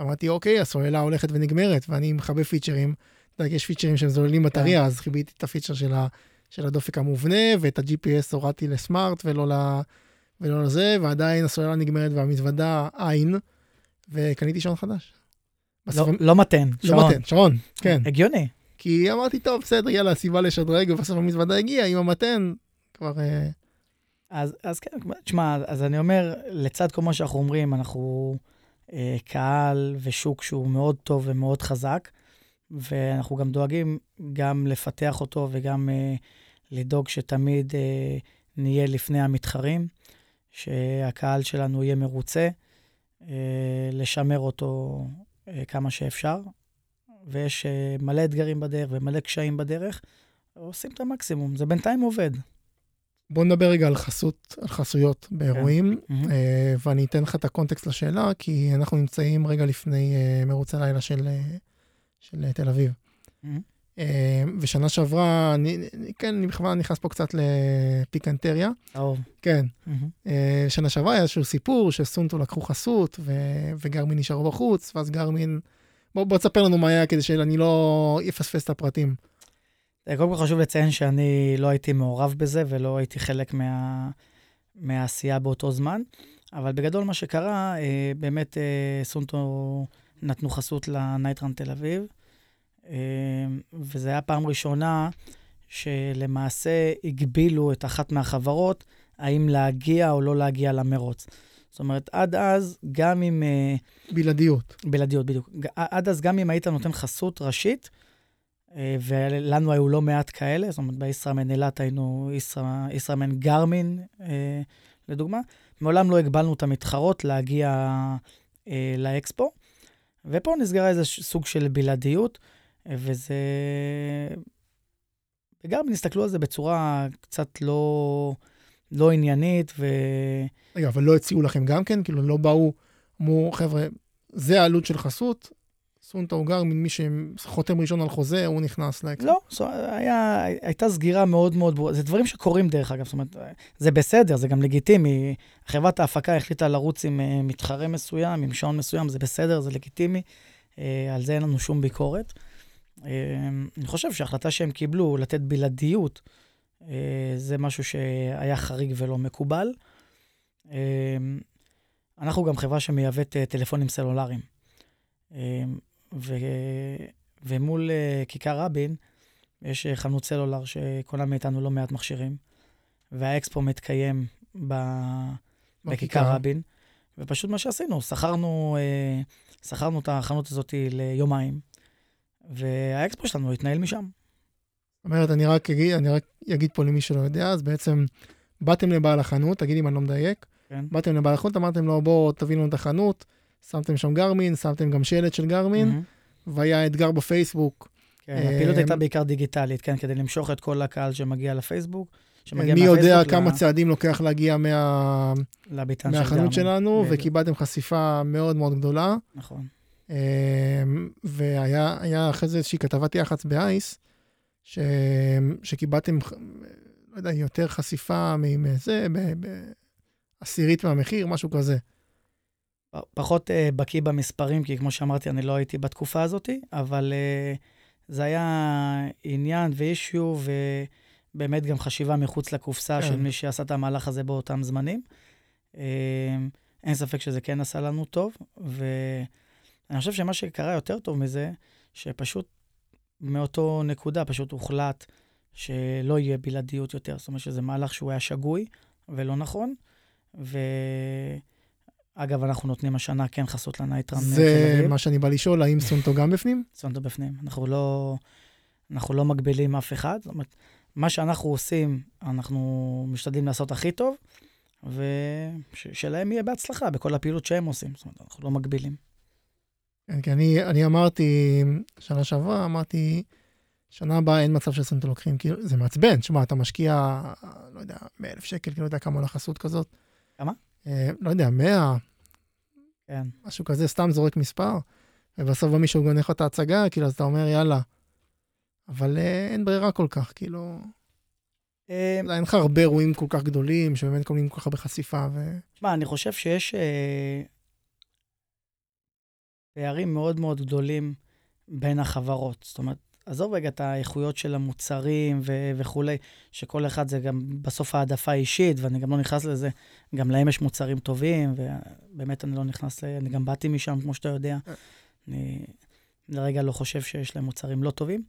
אמרתי, אוקיי, הסוללה הולכת ונגמרת, ואני מכבה פיצ'רים. אתה יודע, יש פיצ'רים שהם זוללים בטריה, כן. אז חיביתי את הפיצ'ר של, ה, של הדופק המובנה, ואת ה-GPS הורדתי לסמארט ולא, ל, ולא לזה, ועדיין הסוללה נגמרת והמזוודה אין, וקניתי שעון חדש. לא, לא מתן, לא שעון. לא מתן, שעון, כן. הגיוני. כי אמרתי, טוב, בסדר, יאללה, סיבה לשדרג, ובסוף המזוודה הגיעה עם המתן, כבר... אה, אז, אז כן, תשמע, אז אני אומר, לצד כל מה שאנחנו אומרים, אנחנו אה, קהל ושוק שהוא מאוד טוב ומאוד חזק, ואנחנו גם דואגים גם לפתח אותו וגם אה, לדאוג שתמיד אה, נהיה לפני המתחרים, שהקהל שלנו יהיה מרוצה, אה, לשמר אותו אה, כמה שאפשר, ויש אה, מלא אתגרים בדרך ומלא קשיים בדרך, עושים את המקסימום, זה בינתיים עובד. בוא נדבר רגע על חסות, על חסויות באירועים, כן. uh, ואני אתן לך את הקונטקסט לשאלה, כי אנחנו נמצאים רגע לפני uh, מרוץ הלילה של, uh, של תל אביב. Mm-hmm. ושנה שעברה, אני, כן, אני בכוונה נכנס פה קצת לפיקנטריה. אהוב. כן. Mm-hmm. שנה שעברה היה איזשהו סיפור שסונטו לקחו חסות, ו- וגרמין נשארו בחוץ, ואז גרמין... בוא, בוא תספר לנו מה היה כדי שאני לא אפספס את הפרטים. קודם כל חשוב לציין שאני לא הייתי מעורב בזה ולא הייתי חלק מה, מהעשייה באותו זמן, אבל בגדול מה שקרה, אה, באמת אה, סונטו נתנו חסות לנייטרן תל אביב, אה, וזו הייתה פעם ראשונה שלמעשה הגבילו את אחת מהחברות, האם להגיע או לא להגיע למרוץ. זאת אומרת, עד אז, גם אם... בלעדיות. בלעדיות, בדיוק. עד אז, גם אם היית נותן חסות ראשית, אה, ולנו היו לא מעט כאלה, זאת אומרת, בישראמן אילת היינו ישראמן גרמין, אה, לדוגמה. מעולם לא הגבלנו את המתחרות להגיע אה, לאקספו, ופה נסגרה איזה סוג של בלעדיות, וזה... בגרמין הסתכלו על זה בצורה קצת לא, לא עניינית, ו... רגע, אבל לא הציעו לכם גם כן? כאילו, לא באו, אמרו, חבר'ה, זה העלות של חסות, סונטה הוא גר ממי שחותם ראשון על חוזה, הוא נכנס לאקספו. לא, זו היה, הייתה סגירה מאוד מאוד ברורה. זה דברים שקורים דרך אגב, זאת אומרת, זה בסדר, זה גם לגיטימי. חברת ההפקה החליטה לרוץ עם uh, מתחרה מסוים, עם שעון מסוים, זה בסדר, זה לגיטימי. Uh, על זה אין לנו שום ביקורת. Uh, אני חושב שההחלטה שהם קיבלו לתת בלעדיות, זה משהו שהיה חריג ולא מקובל. אנחנו גם חברה שמייבאת טלפונים סלולריים. ו... ומול uh, כיכר רבין, יש uh, חנות סלולר שקונה מאיתנו לא מעט מכשירים, והאקספו מתקיים ב... בכיכר רבין, ופשוט מה שעשינו, שכרנו, uh, שכרנו את החנות הזאת ליומיים, והאקספו שלנו התנהל משם. זאת אומרת, אני רק אגיד, אני רק אגיד פה למי שלא יודע, אז בעצם באתם לבעל החנות, תגיד אם אני לא מדייק, כן. באתם לבעל החנות, אמרתם לו, בוא תביא לנו את החנות, שמתם שם גרמין, שמתם גם שלט של גרמין, mm-hmm. והיה אתגר בפייסבוק. כן, הפעילות הייתה בעיקר דיגיטלית, כן, כדי למשוך את כל הקהל שמגיע לפייסבוק. מי יודע כמה צעדים לוקח להגיע מה... מהחנות שלנו, וקיבלתם חשיפה מאוד מאוד גדולה. נכון. והיה אחרי זה איזושהי כתבת יח"צ באייס, ש... שקיבלתם, לא יודע, יותר חשיפה מזה, בעשירית מהמחיר, משהו כזה. פחות uh, בקיא במספרים, כי כמו שאמרתי, אני לא הייתי בתקופה הזאת, אבל uh, זה היה עניין ואישיו, ובאמת גם חשיבה מחוץ לקופסה כן. של מי שעשה את המהלך הזה באותם זמנים. Uh, אין ספק שזה כן עשה לנו טוב, ואני חושב שמה שקרה יותר טוב מזה, שפשוט מאותו נקודה פשוט הוחלט שלא יהיה בלעדיות יותר. זאת אומרת שזה מהלך שהוא היה שגוי ולא נכון, ו... אגב, אנחנו נותנים השנה כן חסות לנייטרן של זה מה שאני בא לשאול, האם סונטו גם בפנים? סונטו בפנים. אנחנו לא, אנחנו לא מגבילים אף אחד. זאת אומרת, מה שאנחנו עושים, אנחנו משתדלים לעשות הכי טוב, ושלהם יהיה בהצלחה בכל הפעילות שהם עושים. זאת אומרת, אנחנו לא מגבילים. כן, כי אני, אני אמרתי, שנה שעברה, אמרתי, שנה הבאה אין מצב שסונטו לוקחים, כאילו, זה מעצבן. שמע, אתה משקיע, לא יודע, 100,000 שקל, כאילו, לא יודע כמה עולה חסות כזאת. כמה? אה, לא יודע, 100, כן. משהו כזה, סתם זורק מספר, ובסוף בא מישהו גונך את ההצגה, כאילו, אז אתה אומר, יאללה. אבל אה, אין ברירה כל כך, כאילו... אה, אין לך הרבה אירועים כל כך גדולים, שבאמת קוראים כל כך הרבה חשיפה. ו... תשמע, אני חושב שיש אה, פערים מאוד מאוד גדולים בין החברות. זאת אומרת, עזוב רגע את האיכויות של המוצרים ו- וכולי, שכל אחד זה גם בסוף העדפה אישית, ואני גם לא נכנס לזה, גם להם יש מוצרים טובים, ובאמת אני לא נכנס, אני גם באתי משם, כמו שאתה יודע. אני לרגע לא חושב שיש להם מוצרים לא טובים,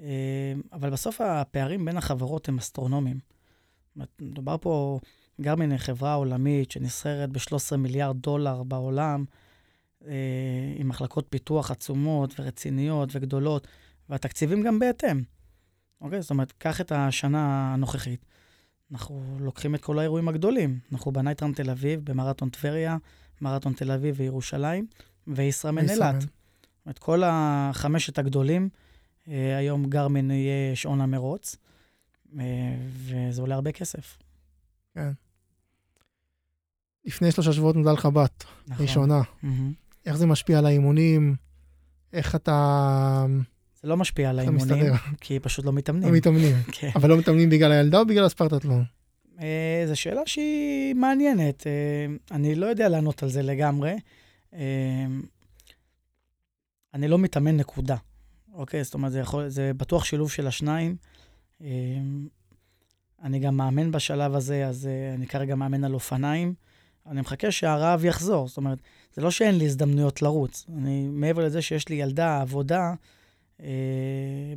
אה, אבל בסוף הפערים בין החברות הם אסטרונומיים. מדובר פה, גרמין היא חברה עולמית שנסחרת ב-13 מיליארד דולר בעולם, אה, עם מחלקות פיתוח עצומות ורציניות וגדולות. והתקציבים גם בהתאם. אוקיי? זאת אומרת, קח את השנה הנוכחית. אנחנו לוקחים את כל האירועים הגדולים. אנחנו בנייטרן תל אביב, במרתון טבריה, מרתון תל אביב וירושלים, וישראמן אילת. אומרת, כל החמשת הגדולים, אה, היום גרמין יהיה שעון המרוץ, אה, וזה עולה הרבה כסף. כן. לפני שלושה שבועות נולדה לך בת, נכון. ראשונה. Mm-hmm. איך זה משפיע על האימונים? איך אתה... זה לא משפיע על האימונים, כי פשוט לא מתאמנים. לא מתאמנים. כן. אבל לא מתאמנים בגלל הילדה או בגלל הספרטטלון? אה, זו שאלה שהיא מעניינת. אה, אני לא יודע לענות על זה לגמרי. אה, אני לא מתאמן נקודה, אוקיי? זאת אומרת, זה, יכול, זה בטוח שילוב של השניים. אני גם מאמן בשלב הזה, אז אני כרגע מאמן על אופניים. אני מחכה שהרעב יחזור. זאת אומרת, זה לא שאין לי הזדמנויות לרוץ. אני, מעבר לזה שיש לי ילדה, עבודה,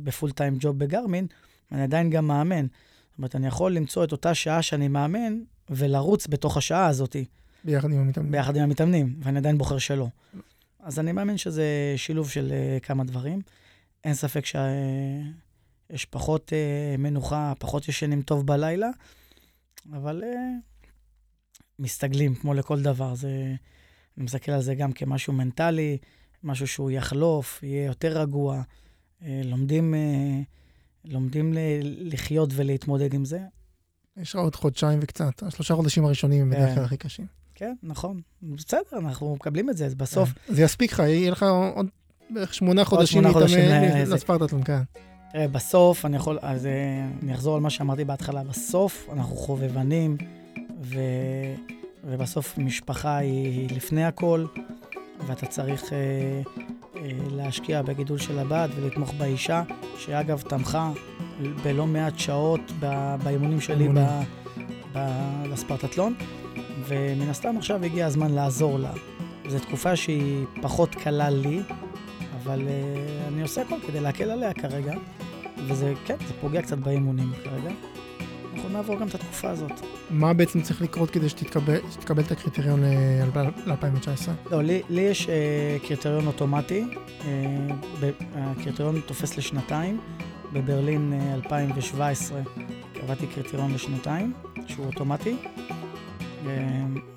בפול טיים ג'וב בגרמין, אני עדיין גם מאמן. זאת אומרת, אני יכול למצוא את אותה שעה שאני מאמן ולרוץ בתוך השעה הזאת. ביחד עם המתאמנים. ביחד עם המתאמנים, ואני עדיין בוחר שלא. אז אני מאמין שזה שילוב של uh, כמה דברים. אין ספק שיש uh, פחות uh, מנוחה, פחות ישנים טוב בלילה, אבל uh, מסתגלים, כמו לכל דבר. זה, אני מסתכל על זה גם כמשהו מנטלי, משהו שהוא יחלוף, יהיה יותר רגוע. אה, לומדים, אה, לומדים לחיות ולהתמודד עם זה. יש לך עוד חודשיים וקצת, השלושה חודשים הראשונים הם בדרך כלל הכי קשים. כן, נכון. בסדר, אנחנו מקבלים את זה, אז בסוף... כן. זה יספיק לך, יהיה לך עוד בערך שמונה חודשים להתאמן לספרטטון, כן. תראה, בסוף אני יכול, אז אה, אני אחזור על מה שאמרתי בהתחלה, בסוף אנחנו חובבנים, ו... ובסוף משפחה היא לפני הכל, ואתה צריך להשקיע בגידול של הבת ולתמוך באישה, שאגב תמכה בלא מעט שעות באימונים שלי ב, ב, לספרטטלון, ומן הסתם עכשיו הגיע הזמן לעזור לה. זו תקופה שהיא פחות קלה לי, אבל אה, אני עושה הכל כדי להקל עליה כרגע, וזה, כן, זה פוגע קצת באימונים כרגע. אנחנו נעבור גם את התקופה הזאת. מה בעצם צריך לקרות כדי שתתקבל, שתתקבל את הקריטריון ל-2019? לא, לי, לי יש אה, קריטריון אוטומטי. אה, ב, הקריטריון תופס לשנתיים. בברלין אה, 2017 קבעתי קריטריון לשנתיים, שהוא אוטומטי. אה,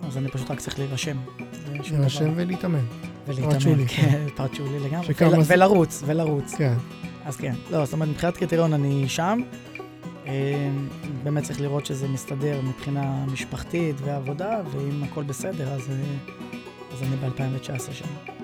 אז אני פשוט רק צריך להירשם. להירשם ולהתאמן. ולהתאמן, כן, פרט שולי לגמרי. ולרוץ, ולרוץ. כן. אז כן. לא, זאת אומרת, מבחינת קריטריון אני שם. אמ, באמת צריך לראות שזה מסתדר מבחינה משפחתית ועבודה, ואם הכל בסדר, אז, אה, אז אני ב-2019 שם.